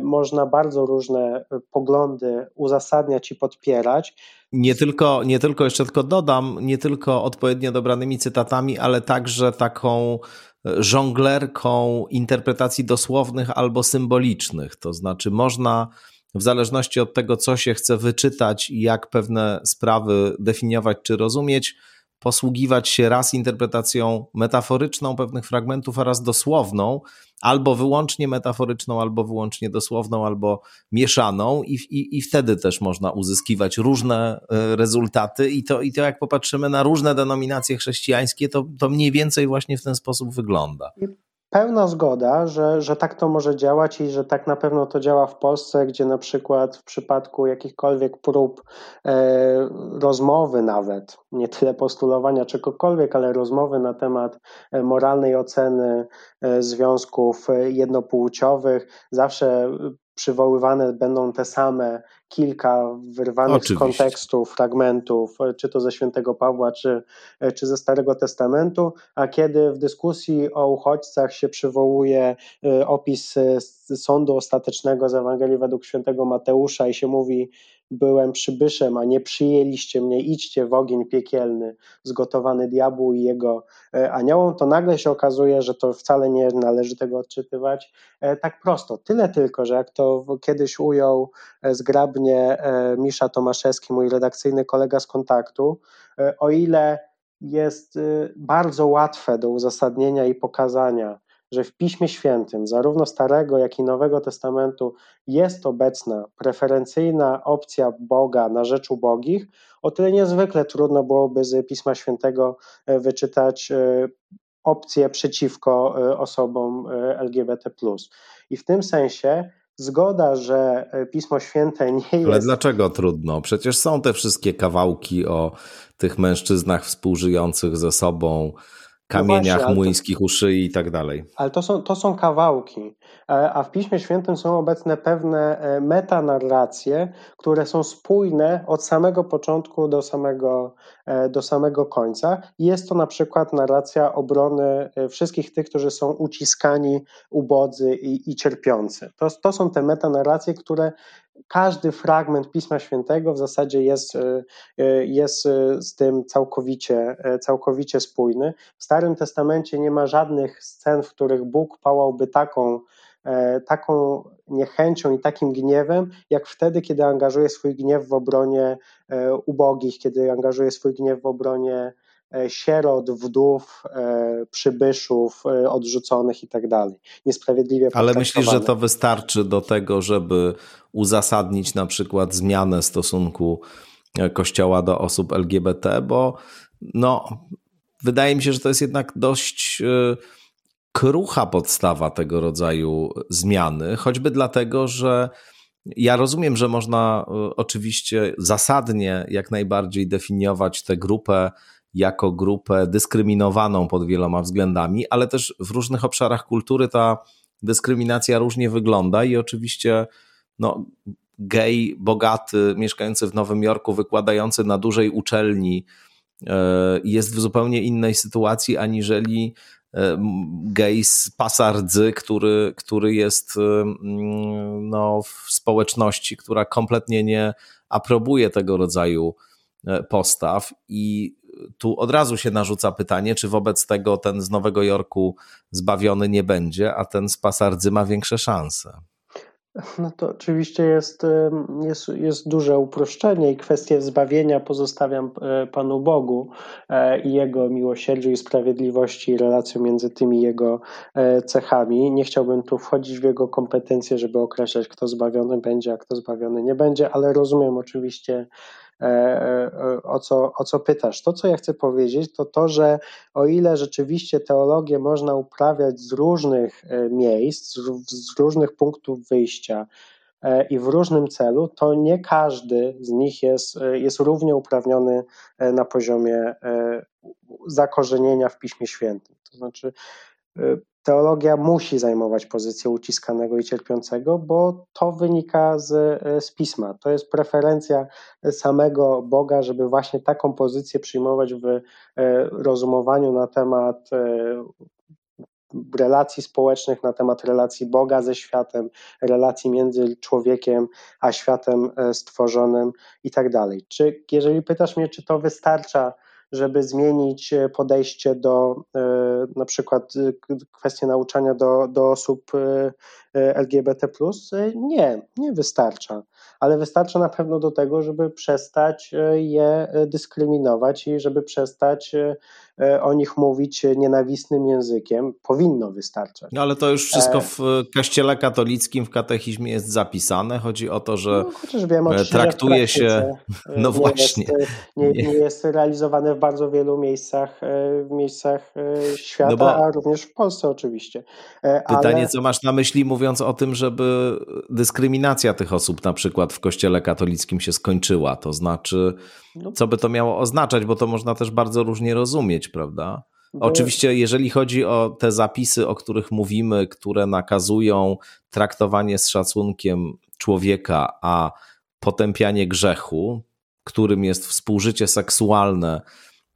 można bardzo różne poglądy uzasadniać i podpierać. Nie tylko, nie tylko, jeszcze tylko dodam, nie tylko odpowiednio dobranymi cytatami, ale także taką żonglerką interpretacji dosłownych albo symbolicznych. To znaczy, można w zależności od tego, co się chce wyczytać i jak pewne sprawy definiować czy rozumieć, posługiwać się raz interpretacją metaforyczną pewnych fragmentów, a raz dosłowną, albo wyłącznie metaforyczną, albo wyłącznie dosłowną, albo mieszaną, i, i, i wtedy też można uzyskiwać różne e, rezultaty. I to, I to, jak popatrzymy na różne denominacje chrześcijańskie, to, to mniej więcej właśnie w ten sposób wygląda pełna zgoda, że, że tak to może działać i że tak na pewno to działa w Polsce, gdzie na przykład w przypadku jakichkolwiek prób e, rozmowy nawet, nie tyle postulowania czegokolwiek, ale rozmowy na temat e, moralnej oceny e, związków e, jednopłciowych, zawsze przywoływane będą te same kilka wyrwanych Oczywiście. z kontekstu fragmentów, czy to ze świętego Pawła, czy, czy ze Starego Testamentu, a kiedy w dyskusji o uchodźcach się przywołuje y, opis sądu ostatecznego z Ewangelii według świętego Mateusza i się mówi byłem przybyszem, a nie przyjęliście mnie, idźcie w ogień piekielny, zgotowany diabłu i jego e, aniołom, to nagle się okazuje, że to wcale nie należy tego odczytywać e, tak prosto. Tyle tylko, że jak to kiedyś ujął e, zgrabnie Misza Tomaszewski, mój redakcyjny kolega z kontaktu, o ile jest bardzo łatwe do uzasadnienia i pokazania, że w Piśmie Świętym, zarówno Starego, jak i Nowego Testamentu, jest obecna preferencyjna opcja Boga na rzecz ubogich, o tyle niezwykle trudno byłoby z Pisma Świętego e, wyczytać e, opcje przeciwko e, osobom LGBT. I w tym sensie zgoda, że Pismo Święte nie jest. Ale dlaczego trudno? Przecież są te wszystkie kawałki o tych mężczyznach współżyjących ze sobą kamieniach no właśnie, u szyi i tak dalej. Ale to są, to są kawałki, e, a w Piśmie Świętym są obecne pewne e, metanarracje, które są spójne od samego początku do samego, e, do samego końca. Jest to na przykład narracja obrony wszystkich tych, którzy są uciskani, ubodzy i, i cierpiący. To, to są te metanarracje, które każdy fragment Pisma Świętego w zasadzie jest, e, e, jest e, z tym całkowicie, całkowicie spójny. W Starym Testamencie nie ma żadnych scen, w których Bóg pałałby taką, taką niechęcią i takim gniewem, jak wtedy, kiedy angażuje swój gniew w obronie ubogich, kiedy angażuje swój gniew w obronie sierot, wdów, przybyszów, odrzuconych i tak dalej. Niesprawiedliwie Ale myślisz, że to wystarczy do tego, żeby uzasadnić na przykład zmianę stosunku e, Kościoła do osób LGBT, bo no, wydaje mi się, że to jest jednak dość e, krucha podstawa tego rodzaju zmiany, choćby dlatego, że ja rozumiem, że można e, oczywiście zasadnie jak najbardziej definiować tę grupę jako grupę dyskryminowaną pod wieloma względami, ale też w różnych obszarach kultury ta dyskryminacja różnie wygląda i oczywiście no, gej, bogaty, mieszkający w Nowym Jorku, wykładający na dużej uczelni, e, jest w zupełnie innej sytuacji aniżeli e, gej z pasardzy, który, który jest e, no, w społeczności, która kompletnie nie aprobuje tego rodzaju postaw i tu od razu się narzuca pytanie, czy wobec tego ten z Nowego Jorku zbawiony nie będzie, a ten z pasardzy ma większe szanse. No to oczywiście jest, jest, jest duże uproszczenie i kwestię zbawienia pozostawiam e, Panu Bogu e, i Jego miłosierdziu i sprawiedliwości i relacją między tymi Jego e, cechami. Nie chciałbym tu wchodzić w Jego kompetencje, żeby określać, kto zbawiony będzie, a kto zbawiony nie będzie, ale rozumiem oczywiście o co, o co pytasz. To, co ja chcę powiedzieć, to to, że o ile rzeczywiście teologię można uprawiać z różnych e, miejsc, z różnych punktów wyjścia, i w różnym celu, to nie każdy z nich jest, jest równie uprawniony na poziomie zakorzenienia w Piśmie Świętym. To znaczy, teologia musi zajmować pozycję uciskanego i cierpiącego, bo to wynika z, z pisma. To jest preferencja samego Boga, żeby właśnie taką pozycję przyjmować w e, rozumowaniu na temat e, relacji społecznych, na temat relacji Boga ze światem, relacji między człowiekiem a światem e, stworzonym i tak dalej. Czy jeżeli pytasz mnie, czy to wystarcza, żeby zmienić e, podejście do e, na przykład e, kwestii nauczania do, do osób LGBT. Nie, nie wystarcza, ale wystarcza na pewno do tego, żeby przestać je dyskryminować i żeby przestać E, o nich mówić nienawistnym językiem, powinno wystarczać. No ale to już wszystko e, w kościele katolickim, w katechizmie jest zapisane. Chodzi o to, że no, wiem, e, traktuje się. No nie właśnie. Jest, nie, nie, jest realizowane w bardzo wielu miejscach, w miejscach świata, no bo... a również w Polsce oczywiście. Pytanie, ale... co masz na myśli, mówiąc o tym, żeby dyskryminacja tych osób na przykład w kościele katolickim się skończyła? To znaczy, no. co by to miało oznaczać, bo to można też bardzo różnie rozumieć prawda? Bo... Oczywiście, jeżeli chodzi o te zapisy, o których mówimy, które nakazują traktowanie z szacunkiem człowieka, a potępianie grzechu, którym jest współżycie seksualne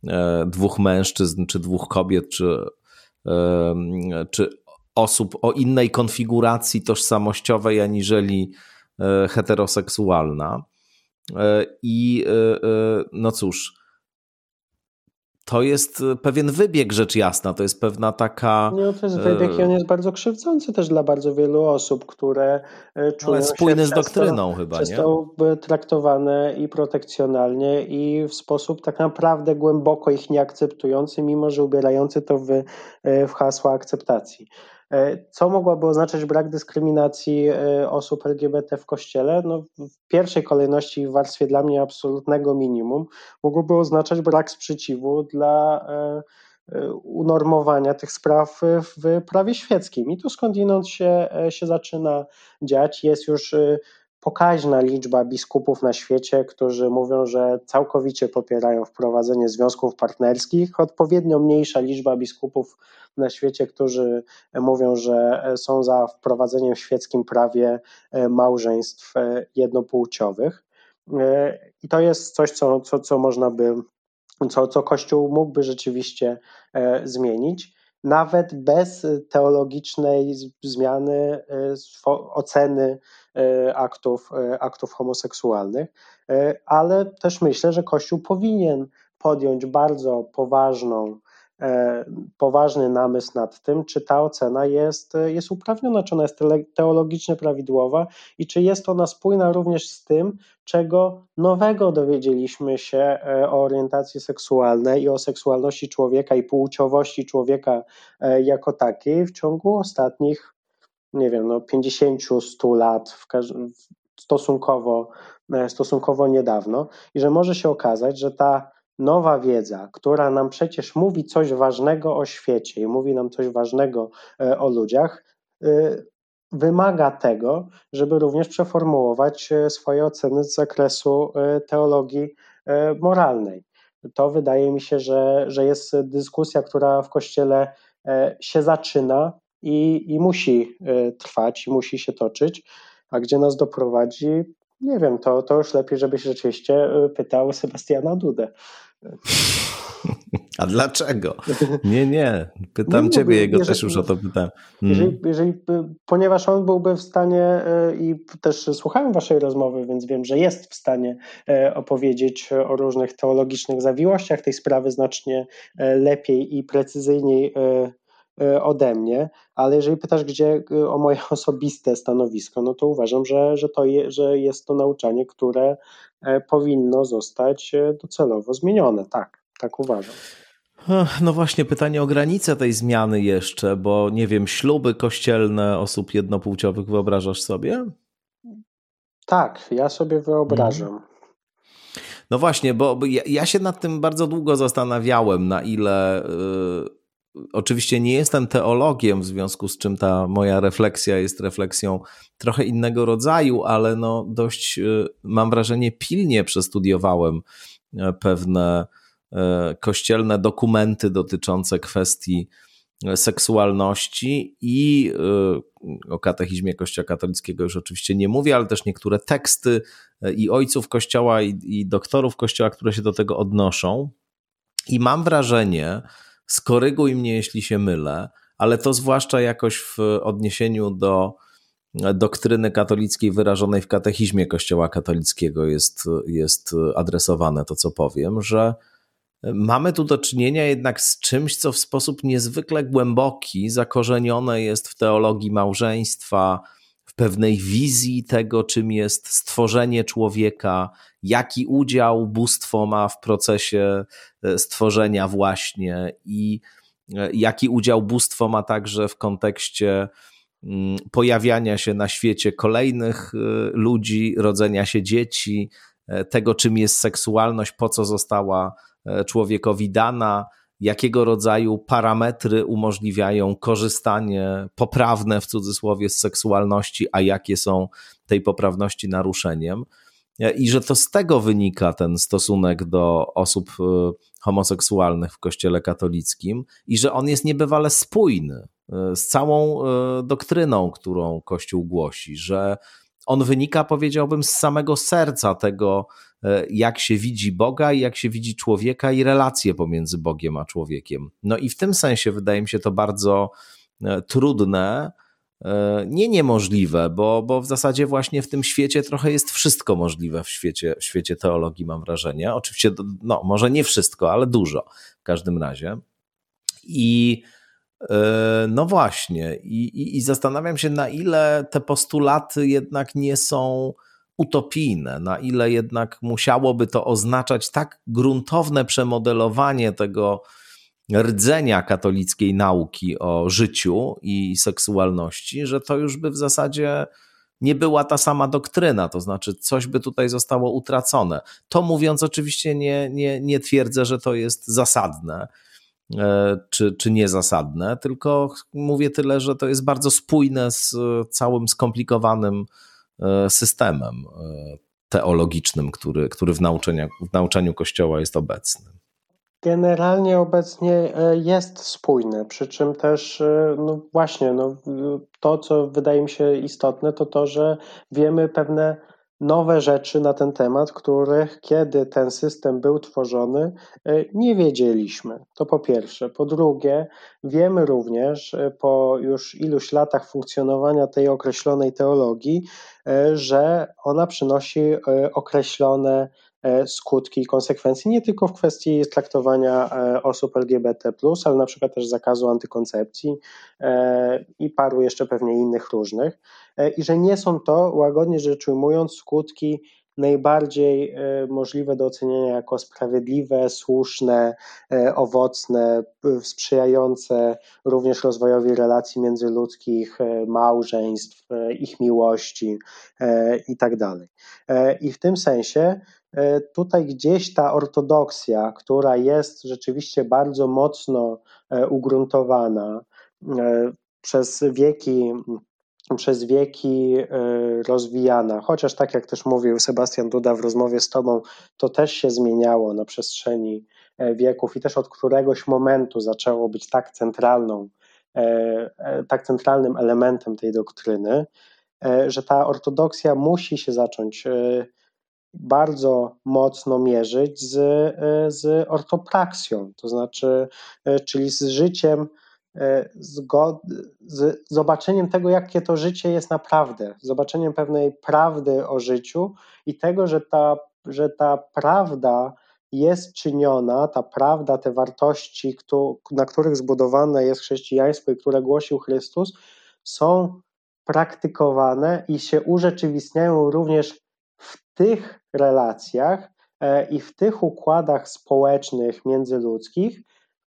e, dwóch mężczyzn, czy dwóch kobiet, czy, czy osób o innej konfiguracji tożsamościowej aniżeli e, heteroseksualna. E, I no cóż, to jest e, pewien wybieg, rzecz jasna, to jest pewna taka... No, to jest wybieg i on jest bardzo krzywdzący też dla bardzo wielu osób, które e, czują Ale spójny się z doktryną chyba, nie? to traktowane i protekcjonalnie i w sposób tak naprawdę głęboko ich nieakceptujący, mimo że ubierający to w, e, w hasła akceptacji. E, co mogłaby oznaczać brak dyskryminacji e, osób LGBT w kościele? No, w pierwszej kolejności w warstwie dla mnie absolutnego minimum mogłoby oznaczać brak sprzeciwu dla e, unormowania tych spraw w prawie świeckim. I tu skądinąd się, się zaczyna dziać. Jest już pokaźna liczba biskupów na świecie, którzy mówią, że całkowicie popierają wprowadzenie związków partnerskich, odpowiednio mniejsza liczba biskupów na świecie, którzy mówią, że są za wprowadzeniem w świeckim prawie małżeństw jednopłciowych. I to jest coś, co, co, co można by, co, co Kościół mógłby rzeczywiście zmienić nawet bez teologicznej zmiany e, oceny e, aktów, aktów homoseksualnych, ale też myślę, że Kościół powinien podjąć bardzo poważną poważny namysł nad tym, czy ta ocena jest, jest uprawniona, czy ona jest teologicznie prawidłowa i czy jest ona spójna również z tym, czego nowego dowiedzieliśmy się e, o orientacji seksualnej i o seksualności człowieka i płciowości człowieka e, jako takiej w ciągu ostatnich, nie wiem, no 50-100 lat, w stosunkowo, stosunkowo niedawno, i że może się okazać, że ta nowa wiedza, która nam przecież mówi coś ważnego o świecie i mówi nam coś ważnego e, o ludziach, e, wymaga tego, żeby również przeformułować e, swoje oceny z zakresu teologii moralnej. To wydaje mi się, że, że jest dyskusja, która w Kościele się zaczyna i, i musi trwać, i musi się toczyć, a gdzie nas doprowadzi, nie wiem, to, to już lepiej, żebyś rzeczywiście pytał Sebastiana Dudę. A dlaczego? Nie, nie. Pytam no, ciebie, jego jeżeli, też już o to pytałem. Hmm. Jeżeli, jeżeli, ponieważ on byłby w stanie e, i też słuchałem waszej rozmowy, więc wiem, że jest w stanie e, opowiedzieć o różnych teologicznych zawiłościach tej sprawy znacznie e, lepiej i precyzyjniej ode mnie, ale jeżeli pytasz, gdzie o moje osobiste stanowisko, no to uważam, że, że, to je, że jest to nauczanie, które powinno zostać docelowo zmienione. Tak, tak uważam. No właśnie, pytanie o granice tej zmiany jeszcze, bo nie wiem, śluby kościelne osób jednopłciowych wyobrażasz sobie? Tak, ja sobie wyobrażam. Mhm. No właśnie, bo ja, ja, się nad tym bardzo długo zastanawiałem, na ile. Yy, oczywiście nie jestem teologiem, w związku z czym ta moja refleksja jest refleksją trochę innego rodzaju, ale no dość, yy, mam wrażenie, pilnie przestudiowałem yy, pewne E, kościelne dokumenty dotyczące kwestii e, seksualności i e, o katechizmie Kościoła katolickiego już oczywiście nie mówię, ale też niektóre teksty i ojców Kościoła i, i doktorów Kościoła, które się do tego odnoszą. I mam wrażenie, skoryguj mnie jeśli się mylę, ale to zwłaszcza jakoś w odniesieniu do doktryny katolickiej wyrażonej w katechizmie Kościoła katolickiego jest, jest adresowane to, co powiem, że Mamy tu do czynienia jednak z czymś, co w sposób niezwykle głęboki zakorzenione jest w teologii małżeństwa, pewnej wizji tego, czym jest stworzenie człowieka, jaki udział bóstwo ma w procesie e, stworzenia, właśnie i e, jaki udział bóstwo ma także w kontekście mm, pojawiania się na świecie kolejnych e, ludzi, rodzenia się dzieci, tego, czym jest seksualność, po co została człowiekowi dana, jakiego rodzaju parametry umożliwiają korzystanie poprawne w cudzysłowie z seksualności, a jakie są tej poprawności naruszeniem. I że to z tego wynika ten stosunek do osób e, homoseksualnych w Kościele katolickim, i że on jest niebywale spójny z całą doktryną, którą Kościół głosi, że on wynika, powiedziałbym, z samego serca tego, jak się widzi Boga i jak się widzi człowieka i relacje pomiędzy Bogiem a człowiekiem. No i w tym sensie wydaje mi się to bardzo e, trudne, e, nie niemożliwe, bo, bo w zasadzie właśnie w tym świecie trochę jest wszystko możliwe w świecie, w świecie teologii, mam wrażenie. Oczywiście, no, może nie wszystko, ale dużo w każdym razie. I no właśnie, i, i, i zastanawiam się, na ile te postulaty jednak nie są utopijne, na ile jednak musiałoby to oznaczać tak gruntowne przemodelowanie tego rdzenia katolickiej nauki o życiu i seksualności, że to już by w zasadzie nie była ta sama doktryna, to znaczy coś by tutaj zostało utracone. To mówiąc, oczywiście nie, nie, nie twierdzę, że to jest zasadne e, czy, czy niezasadne, tylko mówię tyle, że to jest bardzo spójne z całym skomplikowanym systemem teologicznym, który, który w, nauczaniu, w nauczaniu Kościoła jest obecny. Generalnie obecnie e, jest spójne, przy czym też, e, no właśnie, no, to co wydaje mi się istotne, to to, że wiemy pewne nowe rzeczy na ten temat, których kiedy ten system był tworzony, e, nie wiedzieliśmy. To po pierwsze. Po drugie, wiemy również po już iluś latach funkcjonowania tej określonej teologii, że ona przynosi określone E, skutki i konsekwencje, nie tylko w kwestii traktowania e, osób LGBT, ale na przykład też zakazu antykoncepcji e, i paru jeszcze pewnie innych różnych. I że nie są to, łagodnie rzecz ujmując, skutki najbardziej możliwe do ocenienia jako sprawiedliwe, słuszne, owocne, sprzyjające również rozwojowi relacji międzyludzkich, małżeństw, ich miłości itd. Tak I w tym sensie E, tutaj gdzieś ta ortodoksja, która jest rzeczywiście bardzo mocno e, ugruntowana e, przez wieki, przez wieki rozwijana, chociaż tak jak też mówił Sebastian Duda w rozmowie z Tobą, to też się zmieniało na przestrzeni wieków i też od któregoś momentu zaczęło być tak centralną, tak centralnym elementem tej doktryny, że ta ortodoksja musi się zacząć bardzo mocno mierzyć z, e, z ortopraksją, to znaczy, e, czyli z życiem, e, zgod, z zobaczeniem tego, jakie to życie jest naprawdę, zobaczeniem pewnej prawdy o życiu i tego, że ta, że ta prawda jest czyniona, ta prawda, te wartości, na których zbudowane jest chrześcijaństwo i które głosił Chrystus, są praktykowane i się urzeczywistniają również w tych relacjach e, i w tych układach społecznych, międzyludzkich,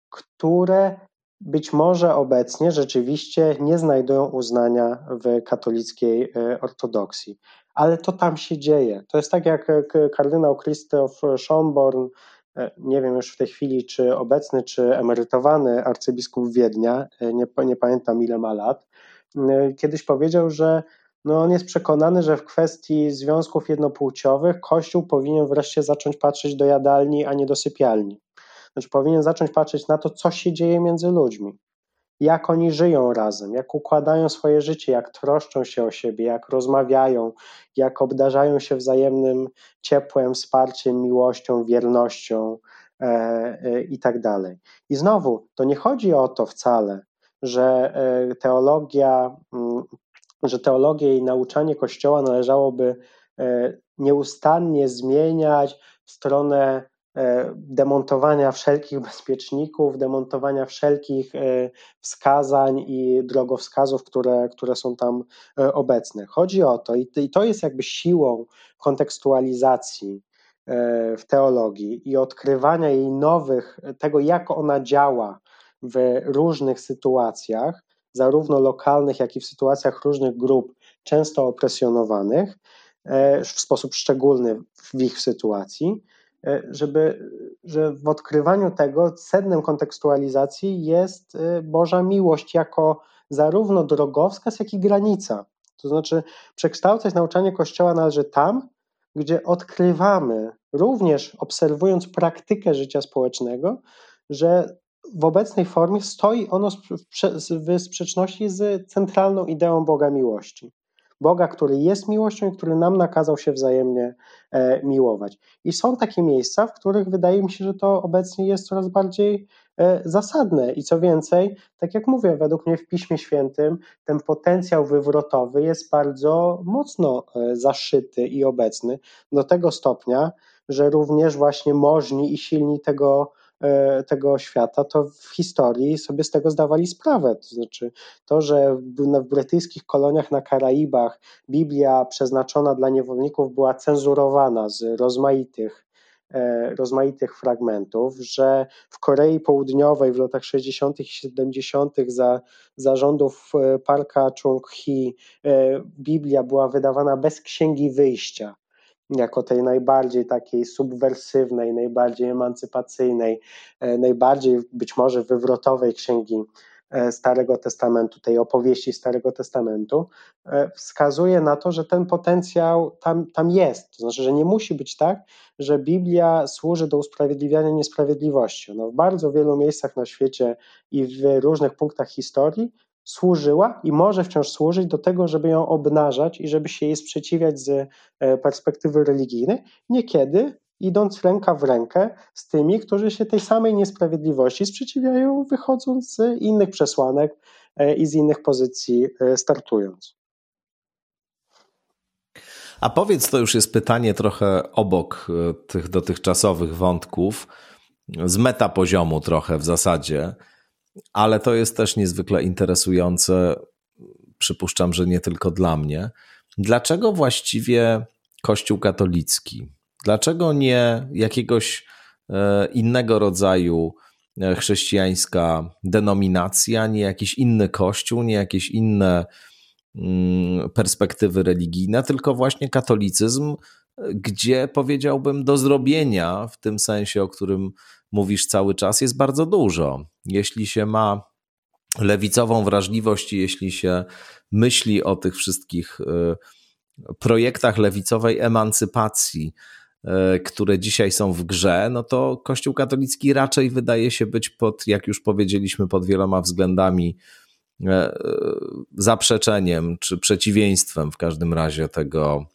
które być może obecnie rzeczywiście nie znajdują uznania w katolickiej e, ortodoksji. Ale to tam się dzieje. To jest tak jak kardynał Christoph Schomborn, e, nie wiem już w tej chwili, czy obecny, czy emerytowany arcybiskup Wiednia, nie, nie pamiętam ile ma lat, kiedyś powiedział, że no on jest przekonany, że w kwestii związków jednopłciowych Kościół powinien wreszcie zacząć patrzeć do jadalni, a nie do sypialni. Znaczy powinien zacząć patrzeć na to, co się dzieje między ludźmi, jak oni żyją razem, jak układają swoje życie, jak troszczą się o siebie, jak rozmawiają, jak obdarzają się wzajemnym ciepłem, wsparciem, miłością, wiernością e, e, i tak dalej. I znowu, to nie chodzi o to wcale, że e, teologia mm, że teologię i nauczanie Kościoła należałoby e, nieustannie zmieniać w stronę demontowania wszelkich bezpieczników, demontowania wszelkich e, wskazań i drogowskazów, które, które są tam obecne. Chodzi o to, i to jest jakby siłą kontekstualizacji w teologii i odkrywania jej nowych, tego jak ona działa w różnych sytuacjach, zarówno lokalnych, jak i w sytuacjach różnych grup, często opresjonowanych e, w sposób szczególny w ich sytuacji, e, żeby, że w odkrywaniu tego sednem kontekstualizacji jest e, Boża miłość jako zarówno drogowskaz, jak i granica. To znaczy, przekształcać nauczanie Kościoła należy tam, gdzie odkrywamy, również obserwując praktykę życia społecznego, że w obecnej formie stoi ono w sprzeczności z centralną ideą Boga miłości. Boga, który jest miłością i który nam nakazał się wzajemnie e, miłować. I są takie miejsca, w których wydaje mi się, że to obecnie jest coraz bardziej e, zasadne. I co więcej, tak jak mówię, według mnie w Piśmie Świętym ten potencjał wywrotowy jest bardzo mocno e, zaszyty i obecny do tego stopnia, że również właśnie możni i silni tego tego świata, to w historii sobie z tego zdawali sprawę. To znaczy, to, że w brytyjskich koloniach na Karaibach Biblia przeznaczona dla niewolników była cenzurowana z rozmaitych e, rozmaitych fragmentów, że w Korei Południowej w latach 60. i 70. za zarządów e, Parka Chung-hee Biblia była wydawana bez księgi wyjścia jako tej najbardziej takiej subwersywnej, najbardziej emancypacyjnej, e, najbardziej być może wywrotowej księgi Starego Testamentu, tej opowieści Starego Testamentu, wskazuje na to, że ten potencjał tam, tam jest. To znaczy, że nie musi być tak, że Biblia służy do usprawiedliwiania niesprawiedliwości. No, w bardzo wielu miejscach na świecie i w różnych punktach historii służyła i może wciąż służyć do tego, żeby ją obnażać i żeby się jej sprzeciwiać z e, perspektywy religijnej, niekiedy idąc ręka w rękę z tymi, którzy się tej samej niesprawiedliwości sprzeciwiają, wychodząc z innych przesłanek e, i z innych pozycji e, startując. A powiedz, to już jest pytanie trochę obok tych dotychczasowych wątków, z metapoziomu trochę w zasadzie ale to jest też niezwykle interesujące. Przypuszczam, że nie tylko dla mnie. Dlaczego właściwie Kościół katolicki? Dlaczego nie jakiegoś e, innego rodzaju e, chrześcijańska denominacja, nie jakiś inny kościół, nie jakieś inne mm, perspektywy religijne, tylko właśnie katolicyzm, gdzie powiedziałbym do zrobienia w tym sensie, o którym mówisz cały czas, jest bardzo dużo. Jeśli się ma lewicową wrażliwość, jeśli się myśli o tych wszystkich e, projektach lewicowej emancypacji, e, które dzisiaj są w grze, no to Kościół katolicki raczej wydaje się być pod, jak już powiedzieliśmy, pod wieloma względami e, zaprzeczeniem czy przeciwieństwem w każdym razie tego,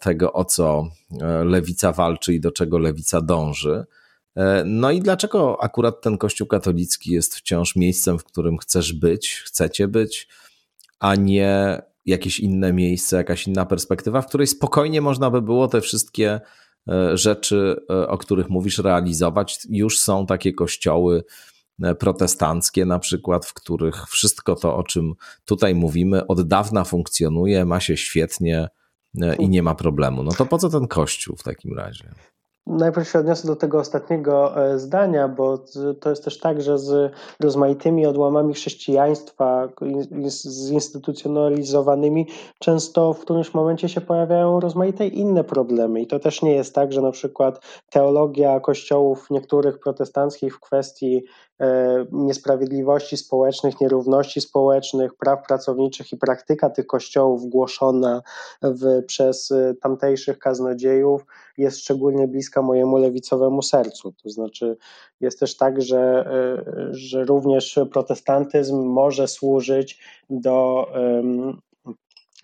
tego, o co lewica walczy i do czego lewica dąży. E, no i dlaczego akurat ten Kościół katolicki jest wciąż miejscem, w którym chcesz być, chcecie być, a nie jakieś inne miejsce, jakaś inna perspektywa, w której spokojnie można by było te wszystkie e, rzeczy, e, o których mówisz, realizować. Już są takie kościoły protestanckie, na przykład, w których wszystko to, o czym tutaj mówimy, od dawna funkcjonuje, ma się świetnie i nie ma problemu. No to po co ten kościół w takim razie? Najpierw się odniosę do tego ostatniego e, zdania, bo to jest też tak, że z rozmaitymi odłamami chrześcijaństwa, zinstytucjonalizowanymi, często w którymś momencie się pojawiają rozmaite inne problemy. I to też nie jest tak, że na przykład teologia kościołów niektórych protestanckich w kwestii niesprawiedliwości społecznych, nierówności społecznych, praw pracowniczych i praktyka tych kościołów głoszona w, przez e, tamtejszych kaznodziejów jest szczególnie bliska mojemu lewicowemu sercu. To znaczy, jest też tak, że, e, że również protestantyzm może służyć do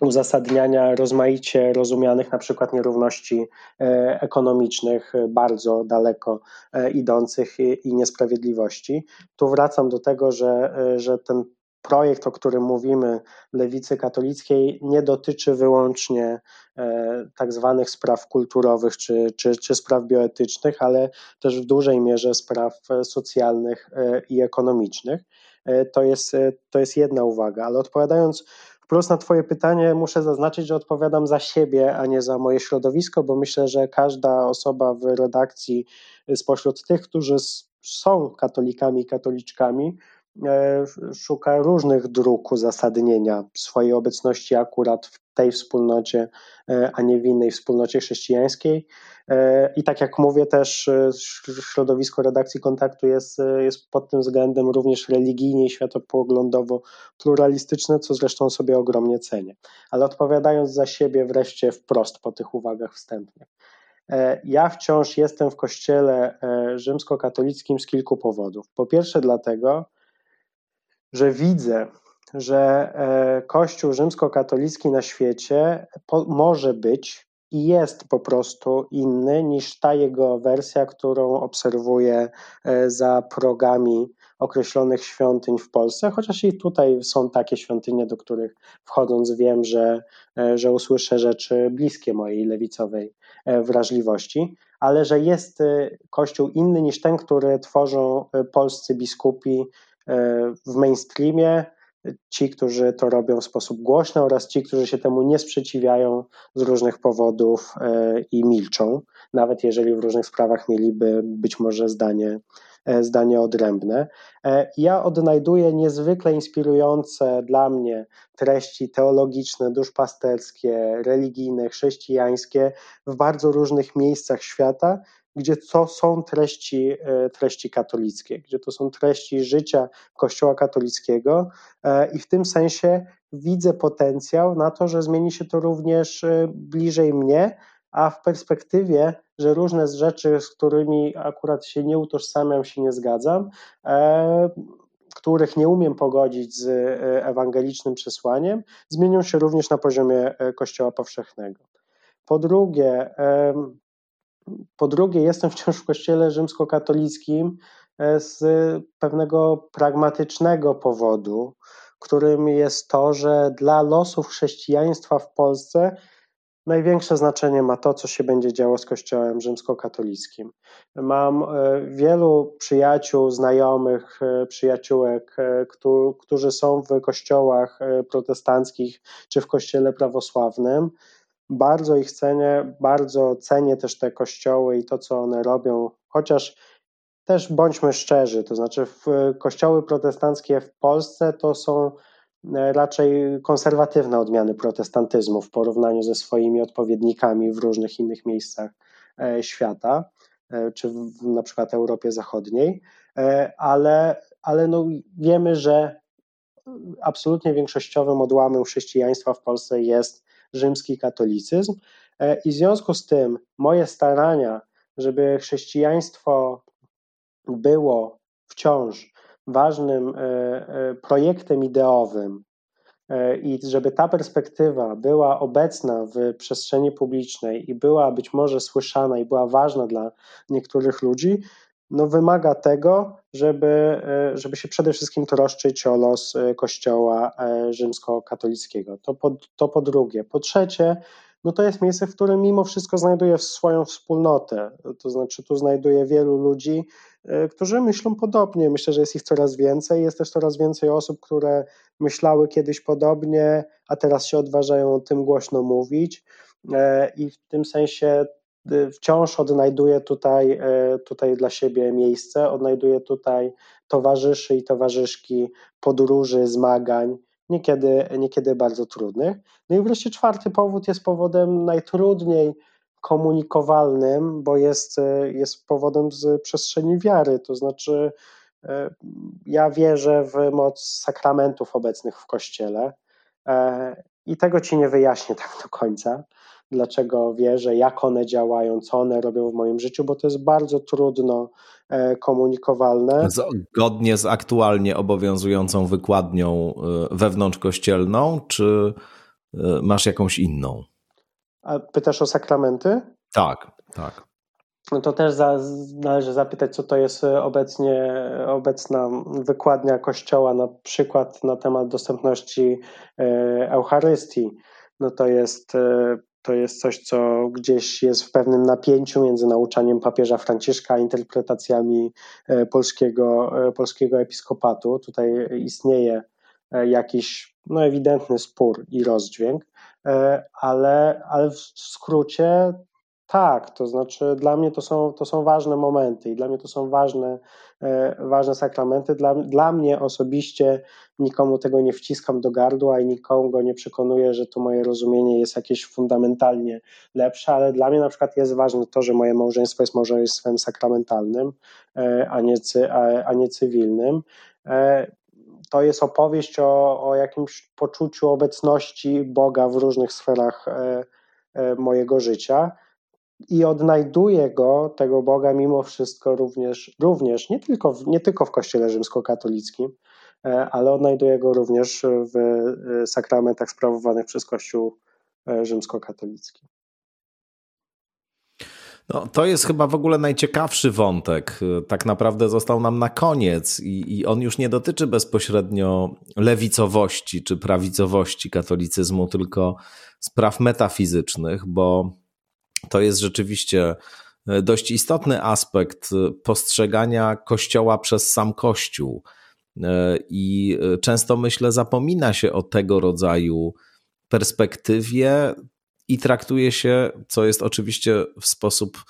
uzasadniania rozmaicie rozumianych na przykład nierówności e, ekonomicznych, bardzo daleko e, idących i niesprawiedliwości. Tu wracam do tego, że, że ten projekt, o którym mówimy, lewicy katolickiej, nie dotyczy wyłącznie e, tak zwanych spraw kulturowych czy, czy, czy spraw bioetycznych, ale też w dużej mierze spraw socjalnych e, i ekonomicznych. E, to jest, to jest jedna uwaga, ale odpowiadając Plus na Twoje pytanie muszę zaznaczyć, że odpowiadam za siebie, a nie za moje środowisko, bo myślę, że każda osoba w redakcji spośród tych, którzy są katolikami i katoliczkami, E, szuka różnych dróg uzasadnienia swojej obecności akurat w tej wspólnocie, e, a nie w innej wspólnocie chrześcijańskiej. E, I tak jak mówię, też środowisko redakcji kontaktu jest, jest pod tym względem również religijnie i światopoglądowo pluralistyczne, co zresztą sobie ogromnie cenię. Ale odpowiadając za siebie wreszcie wprost po tych uwagach wstępnych. Ja wciąż jestem w kościele rzymskokatolickim z kilku powodów. Po pierwsze, dlatego, że widzę, że e, Kościół rzymskokatolicki na świecie może być i jest po prostu inny niż ta jego wersja, którą obserwuję e, za progami określonych świątyń w Polsce, chociaż i tutaj są takie świątynie, do których wchodząc wiem, że, e, że usłyszę rzeczy bliskie mojej lewicowej wrażliwości, ale że jest Kościół inny niż ten, który tworzą polscy biskupi w mainstreamie, ci, którzy to robią w sposób głośny oraz ci, którzy się temu nie sprzeciwiają z różnych powodów e, i milczą, nawet jeżeli w różnych sprawach mieliby być może zdanie, e, zdanie odrębne. E, ja odnajduję niezwykle inspirujące dla mnie treści teologiczne, duszpasterskie, religijne, chrześcijańskie w bardzo różnych miejscach świata gdzie to są treści, e, treści katolickie, gdzie to są treści życia Kościoła katolickiego i w tym sensie widzę potencjał na to, że zmieni się to również bliżej mnie, a w perspektywie, że różne rzeczy, z którymi akurat się nie utożsamiam, się nie zgadzam, których nie umiem pogodzić z e, ewangelicznym przesłaniem, zmienią się również na poziomie e, Kościoła powszechnego. Po drugie, po drugie, jestem wciąż w Kościele rzymskokatolickim e, z pewnego pragmatycznego powodu, którym jest to, że dla losów chrześcijaństwa w Polsce największe znaczenie ma to, co się będzie działo z Kościołem rzymskokatolickim. Mam e, wielu przyjaciół, znajomych, e, przyjaciółek, którzy są w kościołach protestanckich czy w kościele prawosławnym. Bardzo ich cenię, bardzo cenię też te kościoły i to, co one robią, chociaż też bądźmy szczerzy, to znaczy kościoły protestanckie w Polsce to są E, raczej konserwatywne odmiany protestantyzmu w porównaniu ze swoimi odpowiednikami w różnych innych miejscach e, świata, e, czy w na przykład Europie Zachodniej, ale, ale no wiemy, że absolutnie większościowym odłamem chrześcijaństwa w Polsce jest rzymski katolicyzm. I w związku z tym moje starania, żeby chrześcijaństwo było wciąż ważnym e, e, projektem ideowym e, i żeby ta perspektywa była obecna w przestrzeni publicznej i była być może słyszana i była ważna dla niektórych ludzi, no wymaga tego, żeby, żeby się przede wszystkim troszczyć o los Kościoła rzymskokatolickiego. To po, to po drugie. Po trzecie, no to jest miejsce, w którym mimo wszystko znajduje swoją wspólnotę. To znaczy, tu znajduje wielu ludzi, e, którzy myślą podobnie. Myślę, że jest ich coraz więcej. Jest też coraz więcej osób, które myślały kiedyś podobnie, a teraz się odważają o tym głośno mówić. E, I w tym sensie e, wciąż odnajduję tutaj, tutaj dla siebie miejsce, odnajduję tutaj towarzyszy i towarzyszki podróży, zmagań niekiedy, niekiedy bardzo trudnych. No i wreszcie czwarty powód jest powodem najtrudniej komunikowalnym, bo jest, jest powodem z przestrzeni wiary, to znaczy e, ja wierzę w moc sakramentów obecnych w Kościele e, i tego ci nie wyjaśnię tak do końca, dlaczego wierzę, jak one działają, co one robią w moim życiu, bo to jest bardzo trudno e, komunikowalne. Zgodnie z aktualnie obowiązującą wykładnią e, wewnątrzkościelną, czy e, masz jakąś inną? A pytasz o sakramenty? Tak, tak. No to też za, należy zapytać, co to jest obecnie obecna wykładnia Kościoła, na przykład na temat dostępności Eucharystii. No to jest to jest coś, co gdzieś jest w pewnym napięciu między nauczaniem papieża Franciszka a interpretacjami e, polskiego, e, polskiego episkopatu. Tutaj istnieje e, jakiś no, ewidentny spór i rozdźwięk, ale, ale w skrócie tak, to znaczy dla mnie to są, to są ważne momenty i dla mnie to są ważne, ważne sakramenty. Dla, dla mnie osobiście nikomu tego nie wciskam do gardła i nikomu go nie przekonuję, że to moje rozumienie jest jakieś fundamentalnie lepsze, ale dla mnie na przykład jest ważne to, że moje małżeństwo jest małżeństwem sakramentalnym, e, a nie, a, a nie cywilnym. E, to jest opowieść o, o jakimś poczuciu obecności Boga w różnych sferach mojego życia i odnajduje go, tego Boga, mimo wszystko również, również nie, tylko w, nie tylko w Kościele rzymskokatolickim, e, ale odnajduje go również w e, sakramentach sprawowanych przez Kościół e, rzymskokatolicki. No, to jest chyba w ogóle najciekawszy wątek. Tak naprawdę został nam na koniec i, i on już nie dotyczy bezpośrednio lewicowości czy prawicowości katolicyzmu, tylko spraw metafizycznych, bo to jest rzeczywiście e, dość istotny aspekt e, postrzegania Kościoła przez sam Kościół. E, I często myślę, zapomina się o tego rodzaju perspektywie i traktuje się, co jest oczywiście w sposób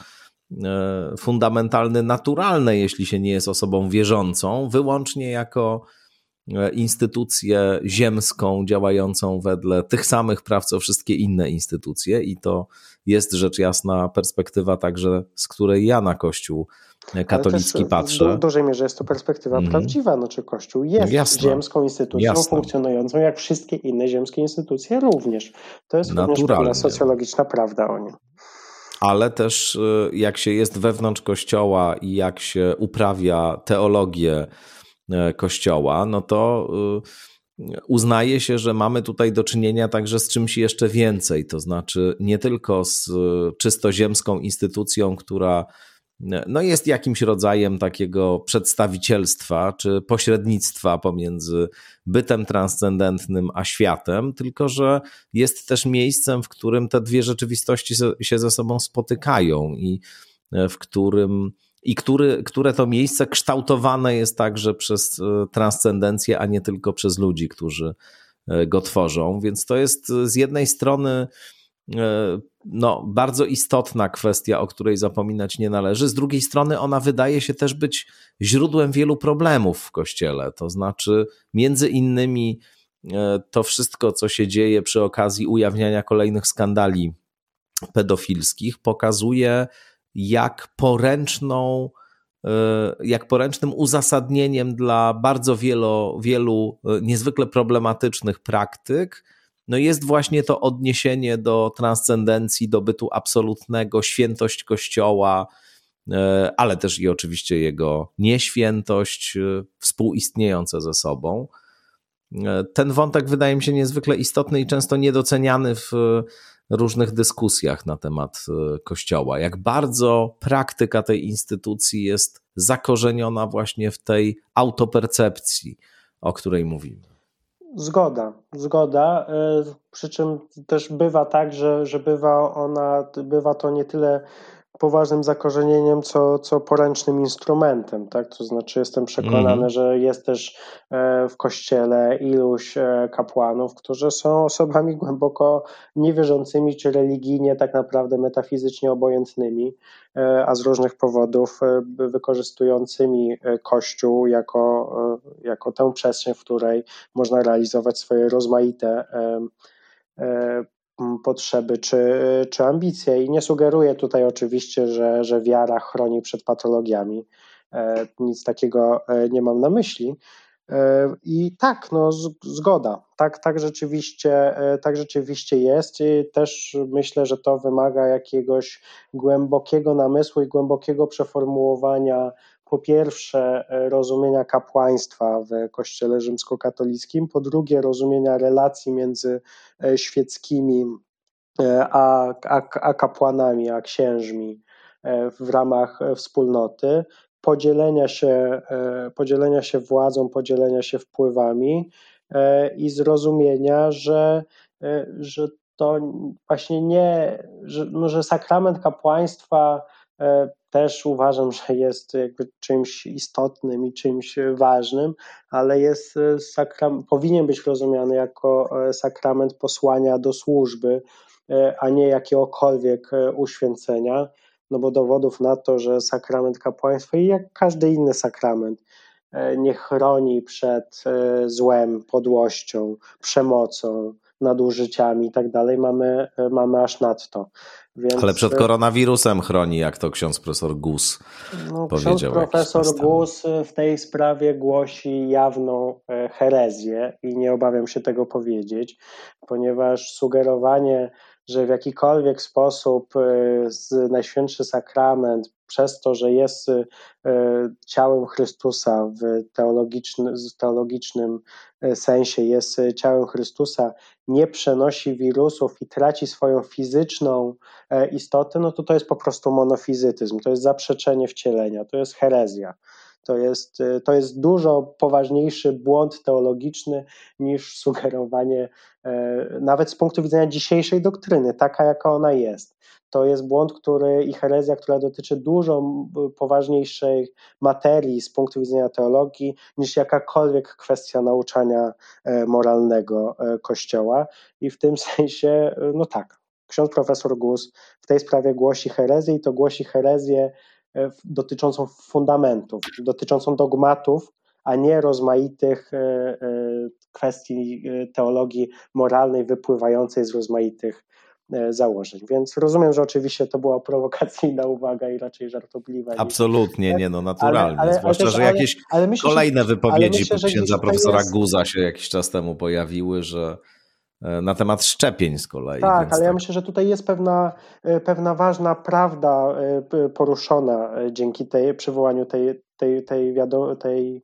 fundamentalny, naturalne, jeśli się nie jest osobą wierzącą, wyłącznie jako instytucję ziemską działającą wedle tych samych praw co wszystkie inne instytucje i to jest rzecz jasna perspektywa także, z której ja na Kościół katolicki patrzę. W dużej mierze jest to perspektywa mm. prawdziwa, no, czy Kościół jest Jasne. ziemską instytucją Jasne. funkcjonującą jak wszystkie inne ziemskie instytucje również. To jest również socjologiczna prawda o nim. Ale też y, jak się jest wewnątrz Kościoła i jak się uprawia teologię Kościoła, no to y, uznaje się, że mamy tutaj do czynienia także z czymś jeszcze więcej, to znaczy nie tylko z czysto ziemską instytucją, która no jest jakimś rodzajem takiego przedstawicielstwa czy pośrednictwa pomiędzy bytem transcendentnym a światem, tylko że jest też miejscem, w którym te dwie rzeczywistości się ze sobą spotykają i e, w którym i który, które to miejsce kształtowane jest także przez e, transcendencję, a nie tylko przez ludzi, którzy e, go tworzą. Więc to jest z jednej strony E, no, bardzo istotna kwestia, o której zapominać nie należy. Z drugiej strony, ona wydaje się też być źródłem wielu problemów w kościele. To znaczy, między innymi, e, to wszystko, co się dzieje przy okazji ujawniania kolejnych skandali pedofilskich, pokazuje, jak poręczną, e, jak poręcznym uzasadnieniem dla bardzo wielu, wielu niezwykle problematycznych praktyk no jest właśnie to odniesienie do transcendencji, do bytu absolutnego, świętość Kościoła, e, ale też i oczywiście jego nieświętość, e, współistniejące ze sobą. E, ten wątek wydaje mi się niezwykle istotny i często niedoceniany w różnych dyskusjach na temat Kościoła. Jak bardzo praktyka tej instytucji jest zakorzeniona właśnie w tej autopercepcji, o której mówimy. Zgoda, zgoda. E, przy czym też bywa tak, że, że bywa ona, bywa to nie tyle poważnym zakorzenieniem, co, co poręcznym instrumentem, tak? To znaczy jestem przekonany, mm. że jest też e, w kościele iluś e, kapłanów, którzy są osobami głęboko niewierzącymi, czy religijnie tak naprawdę metafizycznie obojętnymi, e, a z różnych powodów wykorzystującymi Kościół jako, jako tę przestrzeń, w której można realizować swoje rozmaite potrzeby czy, czy ambicje. I nie sugeruję tutaj oczywiście, że, że wiara chroni przed patologiami. E, nic takiego e, nie mam na myśli. E, I tak, no, zgoda. Tak, tak, rzeczywiście, tak rzeczywiście jest. I też myślę, że to wymaga jakiegoś głębokiego namysłu i głębokiego przeformułowania po pierwsze rozumienia kapłaństwa w Kościele rzymskokatolickim, po drugie rozumienia relacji między e, świeckimi e, a, a, a kapłanami, a księżmi e, w ramach wspólnoty, podzielenia się, podzielenia się władzą, podzielenia się wpływami i zrozumienia, że, że to właśnie nie, że, no, że sakrament kapłaństwa też uważam, że jest jakby czymś istotnym i czymś ważnym, ale jest e, sakram, powinien być rozumiany jako e, sakrament posłania do służby, e, a nie jakiegokolwiek uświęcenia, no bo dowodów na to, że sakrament kapłaństwa i jak każdy inny sakrament nie chroni przed złem, podłością, przemocą, nadużyciami i tak dalej, mamy, mamy aż nadto. Więc... Ale przed koronawirusem chroni, jak to ksiądz profesor Gus no, powiedział. Ksiądz profesor Gus w tej sprawie głosi jawną e, herezję i nie obawiam się tego powiedzieć, ponieważ sugerowanie, że w jakikolwiek sposób e, z Najświętszy Sakrament przez to, że jest e, ciałem Chrystusa w teologicznym, teologicznym sensie, jest ciałem Chrystusa, nie przenosi wirusów i traci swoją fizyczną e, istotę, no to to jest po prostu monofizytyzm, to jest zaprzeczenie wcielenia, to jest herezja. To jest, e, to jest dużo poważniejszy błąd teologiczny niż sugerowanie, e, nawet z punktu widzenia dzisiejszej doktryny, taka jaka ona jest. To jest błąd, który i herezja, która dotyczy dużo poważniejszej materii z punktu widzenia teologii niż jakakolwiek kwestia nauczania e, moralnego e, Kościoła. I w tym sensie, no tak, ksiądz profesor Gus w tej sprawie głosi herezję i to głosi herezję dotyczącą fundamentów, dotyczącą dogmatów, a nie rozmaitych kwestii teologii moralnej wypływającej z rozmaitych E, założeń. Więc rozumiem, że oczywiście to była prowokacyjna uwaga i raczej żartobliwa. Absolutnie, nie no, naturalnie. Ale, ale, Zwłaszcza, ale że jakieś myślę, kolejne wypowiedzi myślę, księdza profesora jest... Guza się jakiś czas temu pojawiły, że e, na temat szczepień z kolei. Tak, ale tak. ja myślę, że tutaj jest pewna, e, pewna ważna prawda poruszona dzięki tej, przywołaniu tej, tej, tej, tej,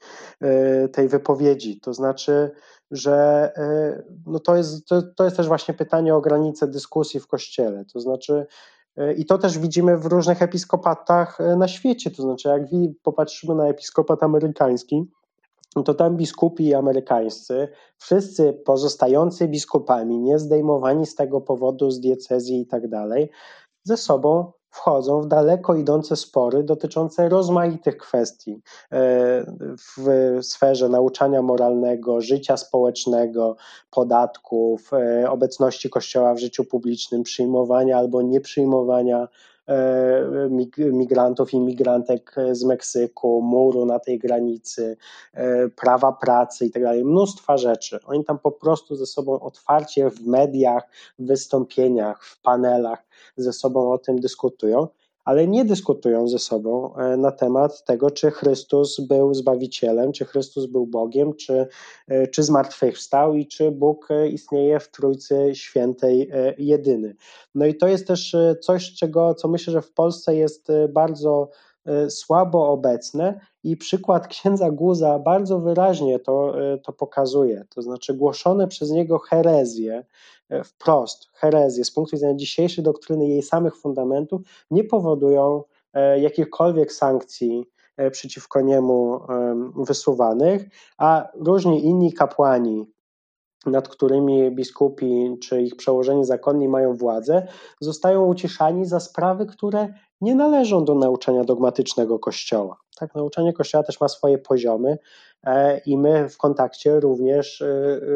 tej wypowiedzi. To znaczy, że e, no to, jest, to, to jest też właśnie pytanie o granice dyskusji w Kościele. To znaczy, e, i to też widzimy w różnych episkopatach e, na świecie. To znaczy, jak popatrzymy na episkopat amerykański, to tam biskupi amerykańscy, wszyscy pozostający biskupami, nie zdejmowani z tego powodu z diecezji i tak dalej, ze sobą wchodzą w daleko idące spory dotyczące rozmaitych kwestii e, w sferze nauczania moralnego, życia społecznego, podatków, e, obecności Kościoła w życiu publicznym, przyjmowania albo nieprzyjmowania migrantów i migrantek z Meksyku, muru na tej granicy, prawa pracy i tak dalej, mnóstwa rzeczy. Oni tam po prostu ze sobą otwarcie w mediach, w wystąpieniach, w panelach ze sobą o tym dyskutują, ale nie dyskutują ze sobą e, na temat tego, czy Chrystus był Zbawicielem, czy Chrystus był Bogiem, czy, e, czy zmartwychwstał i czy Bóg e, istnieje w Trójcy Świętej jedyny. No i to jest też coś, czego, co myślę, że w Polsce jest bardzo słabo obecne i przykład księdza Guza bardzo wyraźnie to, to pokazuje. To znaczy głoszone przez niego herezje, E, wprost herezje z punktu widzenia dzisiejszej doktryny jej samych fundamentów nie powodują e, jakichkolwiek sankcji e, przeciwko niemu wysuwanych, a różni inni kapłani, nad którymi biskupi czy ich przełożeni zakonni mają władzę, zostają uciszani za sprawy, które nie należą do nauczania dogmatycznego Kościoła. Tak, nauczanie Kościoła też ma swoje poziomy e, i my w kontakcie również e,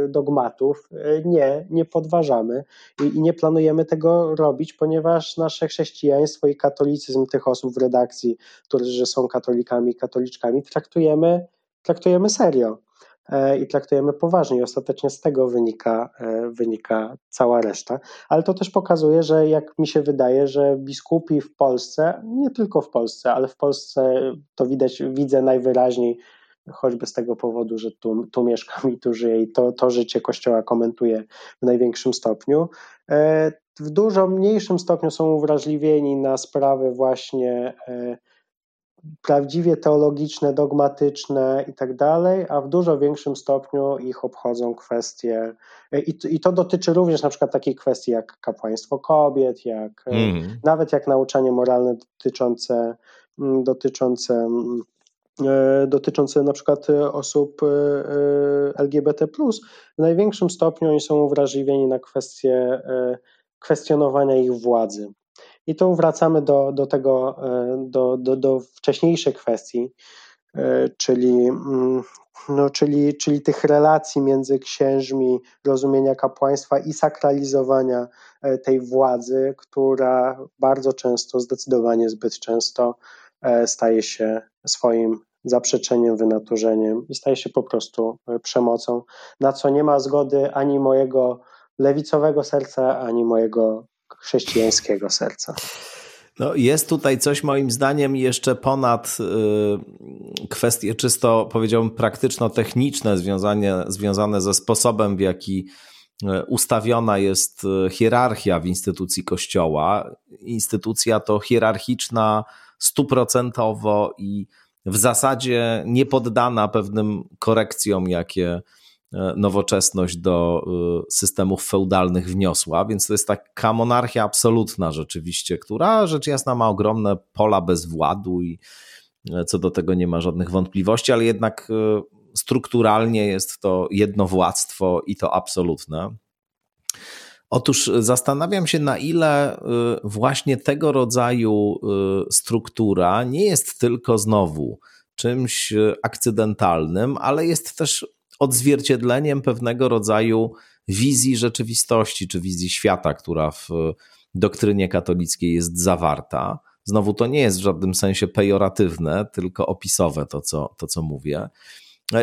e, dogmatów nie, nie podważamy i, i nie planujemy tego robić, ponieważ nasze chrześcijaństwo i katolicyzm tych osób w redakcji, którzy są katolikami, katoliczkami, traktujemy, traktujemy serio. E, i traktujemy poważnie. I ostatecznie z tego wynika, e, wynika cała reszta. Ale to też pokazuje, że jak mi się wydaje, że biskupi w Polsce, nie tylko w Polsce, ale w Polsce to widać, widzę najwyraźniej, choćby z tego powodu, że tu, tu mieszkam i tu żyję i to, to życie Kościoła komentuję w największym stopniu. E, w dużo mniejszym stopniu są uwrażliwieni na sprawy właśnie prawdziwie teologiczne, dogmatyczne i tak dalej, a w dużo większym stopniu ich obchodzą kwestie, i, i to dotyczy również na przykład takich kwestii jak kapłaństwo kobiet, jak mm. nawet jak nauczanie moralne dotyczące, mm, dotyczące mm, e, dotyczące na przykład osób e, LGBT. W największym stopniu oni są uwrażliwieni na kwestie kwestionowania ich władzy. I tu wracamy do, do tego, e, do, do, do wcześniejszej kwestii, e, czyli, mm, no, czyli, czyli tych relacji między księżmi, rozumienia kapłaństwa i sakralizowania e, tej władzy, która bardzo często, zdecydowanie zbyt często staje się swoim zaprzeczeniem, wynaturzeniem i staje się po prostu przemocą, na co nie ma zgody ani mojego lewicowego serca, ani mojego chrześcijańskiego serca. No, jest tutaj coś moim zdaniem jeszcze ponad y, kwestie czysto, powiedziałbym, praktyczno-techniczne związane, związane ze sposobem, w jaki y, ustawiona jest y, hierarchia w instytucji Kościoła. Instytucja to hierarchiczna stuprocentowo i w zasadzie niepoddana pewnym korekcjom, jakie nowoczesność do e, systemów feudalnych wniosła, więc to jest taka monarchia absolutna rzeczywiście, która rzecz jasna ma ogromne pola bezwładu i e, co do tego nie ma żadnych wątpliwości, ale jednak strukturalnie jest to jednowładztwo i to absolutne. Otóż zastanawiam się, na ile właśnie tego rodzaju struktura nie jest tylko znowu czymś akcydentalnym, ale jest też odzwierciedleniem pewnego rodzaju wizji rzeczywistości czy wizji świata, która w doktrynie katolickiej jest zawarta. Znowu to nie jest w żadnym sensie pejoratywne, tylko opisowe to, co, to, co mówię.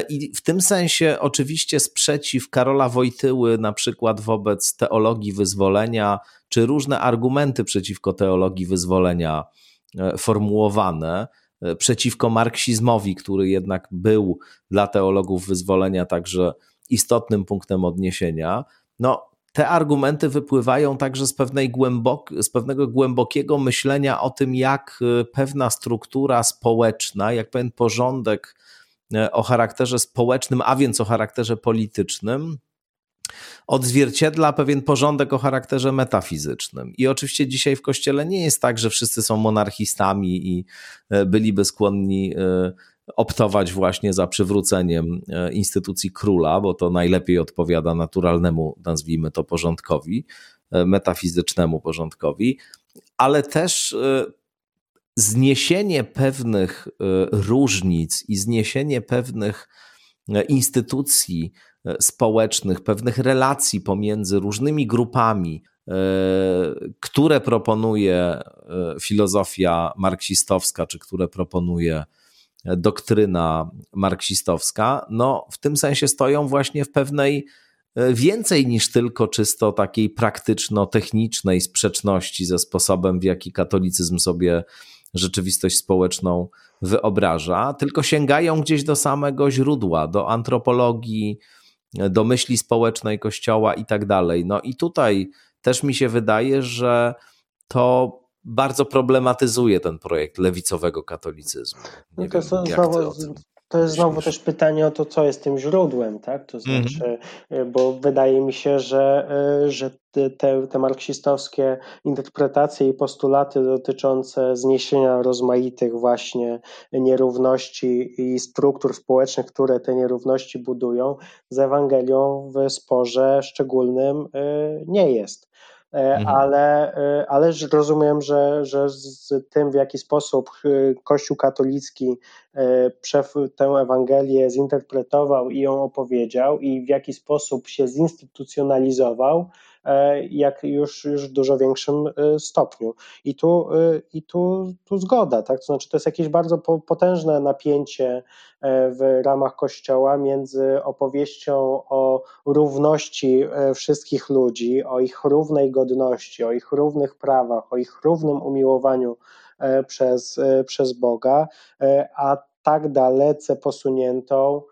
I w tym sensie oczywiście sprzeciw Karola Wojtyły na przykład wobec teologii wyzwolenia, czy różne argumenty przeciwko teologii wyzwolenia formułowane, przeciwko marksizmowi, który jednak był dla teologów wyzwolenia także istotnym punktem odniesienia, no te argumenty wypływają także z, pewnej głębok, z pewnego głębokiego myślenia o tym, jak y, pewna struktura społeczna, jak pewien porządek y, o charakterze społecznym, a więc o charakterze politycznym, odzwierciedla pewien porządek o charakterze metafizycznym. I oczywiście dzisiaj w kościele nie jest tak, że wszyscy są monarchistami i y, byliby skłonni optować właśnie za przywróceniem e, instytucji króla, bo to najlepiej odpowiada naturalnemu, nazwijmy to, porządkowi, e, metafizycznemu porządkowi, ale też e, zniesienie pewnych różnic i zniesienie pewnych instytucji społecznych, pewnych relacji pomiędzy różnymi grupami, które proponuje filozofia marksistowska, czy które proponuje doktryna marksistowska, no w tym sensie stoją właśnie w pewnej e, więcej niż tylko czysto takiej praktyczno-technicznej sprzeczności ze sposobem, w jaki katolicyzm sobie rzeczywistość społeczną wyobraża, tylko sięgają gdzieś do samego źródła, do antropologii, do myśli społecznej Kościoła i tak dalej. No i tutaj też mi się wydaje, że to bardzo problematyzuje ten projekt lewicowego katolicyzmu. No to, wiem, znowu, to jest znowu też pytanie o to, co jest tym źródłem, tak? To mhm. znaczy, mm. bo wydaje mi się, że, e, że te, te marksistowskie interpretacje i postulaty dotyczące zniesienia rozmaitych właśnie nierówności i struktur społecznych, które te nierówności budują, z Ewangelią w sporze szczególnym e, nie jest. E, mhm. ale, e, ale rozumiem, że, że z tym, w jaki sposób e, Kościół katolicki tę Ewangelię zinterpretował i ją opowiedział, i w jaki sposób się zinstytucjonalizował, jak już, już w dużo większym e, stopniu. I tu, e, i tu, tu zgoda, tak? To znaczy, to jest jakieś bardzo potężne napięcie w ramach Kościoła między opowieścią o równości wszystkich ludzi, o ich równej godności, o ich równych prawach, o ich równym umiłowaniu przez, przez Boga, a tak dalece posuniętą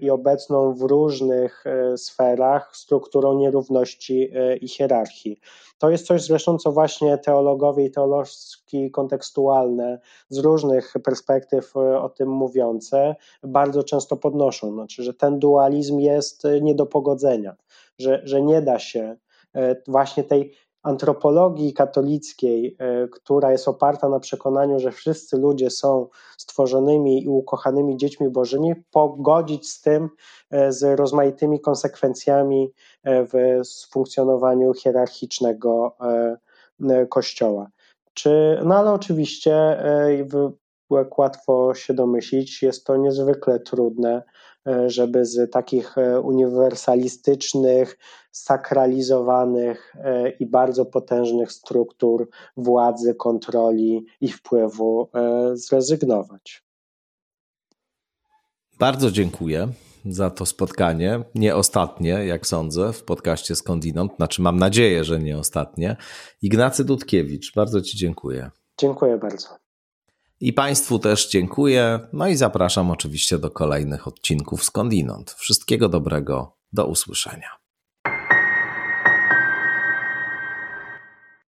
i obecną w różnych e, sferach strukturą nierówności e, i hierarchii. To jest coś zresztą, co właśnie teologowie i teolożki kontekstualne z różnych perspektyw e, o tym mówiące bardzo często podnoszą. Znaczy, że ten dualizm jest nie do pogodzenia, że, że nie da się właśnie tej antropologii katolickiej, e, która jest oparta na przekonaniu, że wszyscy ludzie są stworzonymi i ukochanymi dziećmi bożymi, pogodzić z tym, e, z rozmaitymi konsekwencjami e, w funkcjonowaniu hierarchicznego Kościoła. Czy, no ale oczywiście, jak łatwo się domyślić, jest to niezwykle trudne żeby z takich e, uniwersalistycznych, sakralizowanych e, i bardzo potężnych struktur władzy, kontroli i wpływu zrezygnować. Bardzo dziękuję za to spotkanie. Nie ostatnie, jak sądzę, w podcaście Skądinąd. Znaczy, mam nadzieję, że nie ostatnie. Ignacy Dudkiewicz, bardzo Ci dziękuję. Dziękuję bardzo. I Państwu też dziękuję. No i zapraszam oczywiście do kolejnych odcinków skądinąd. Wszystkiego dobrego. Do usłyszenia.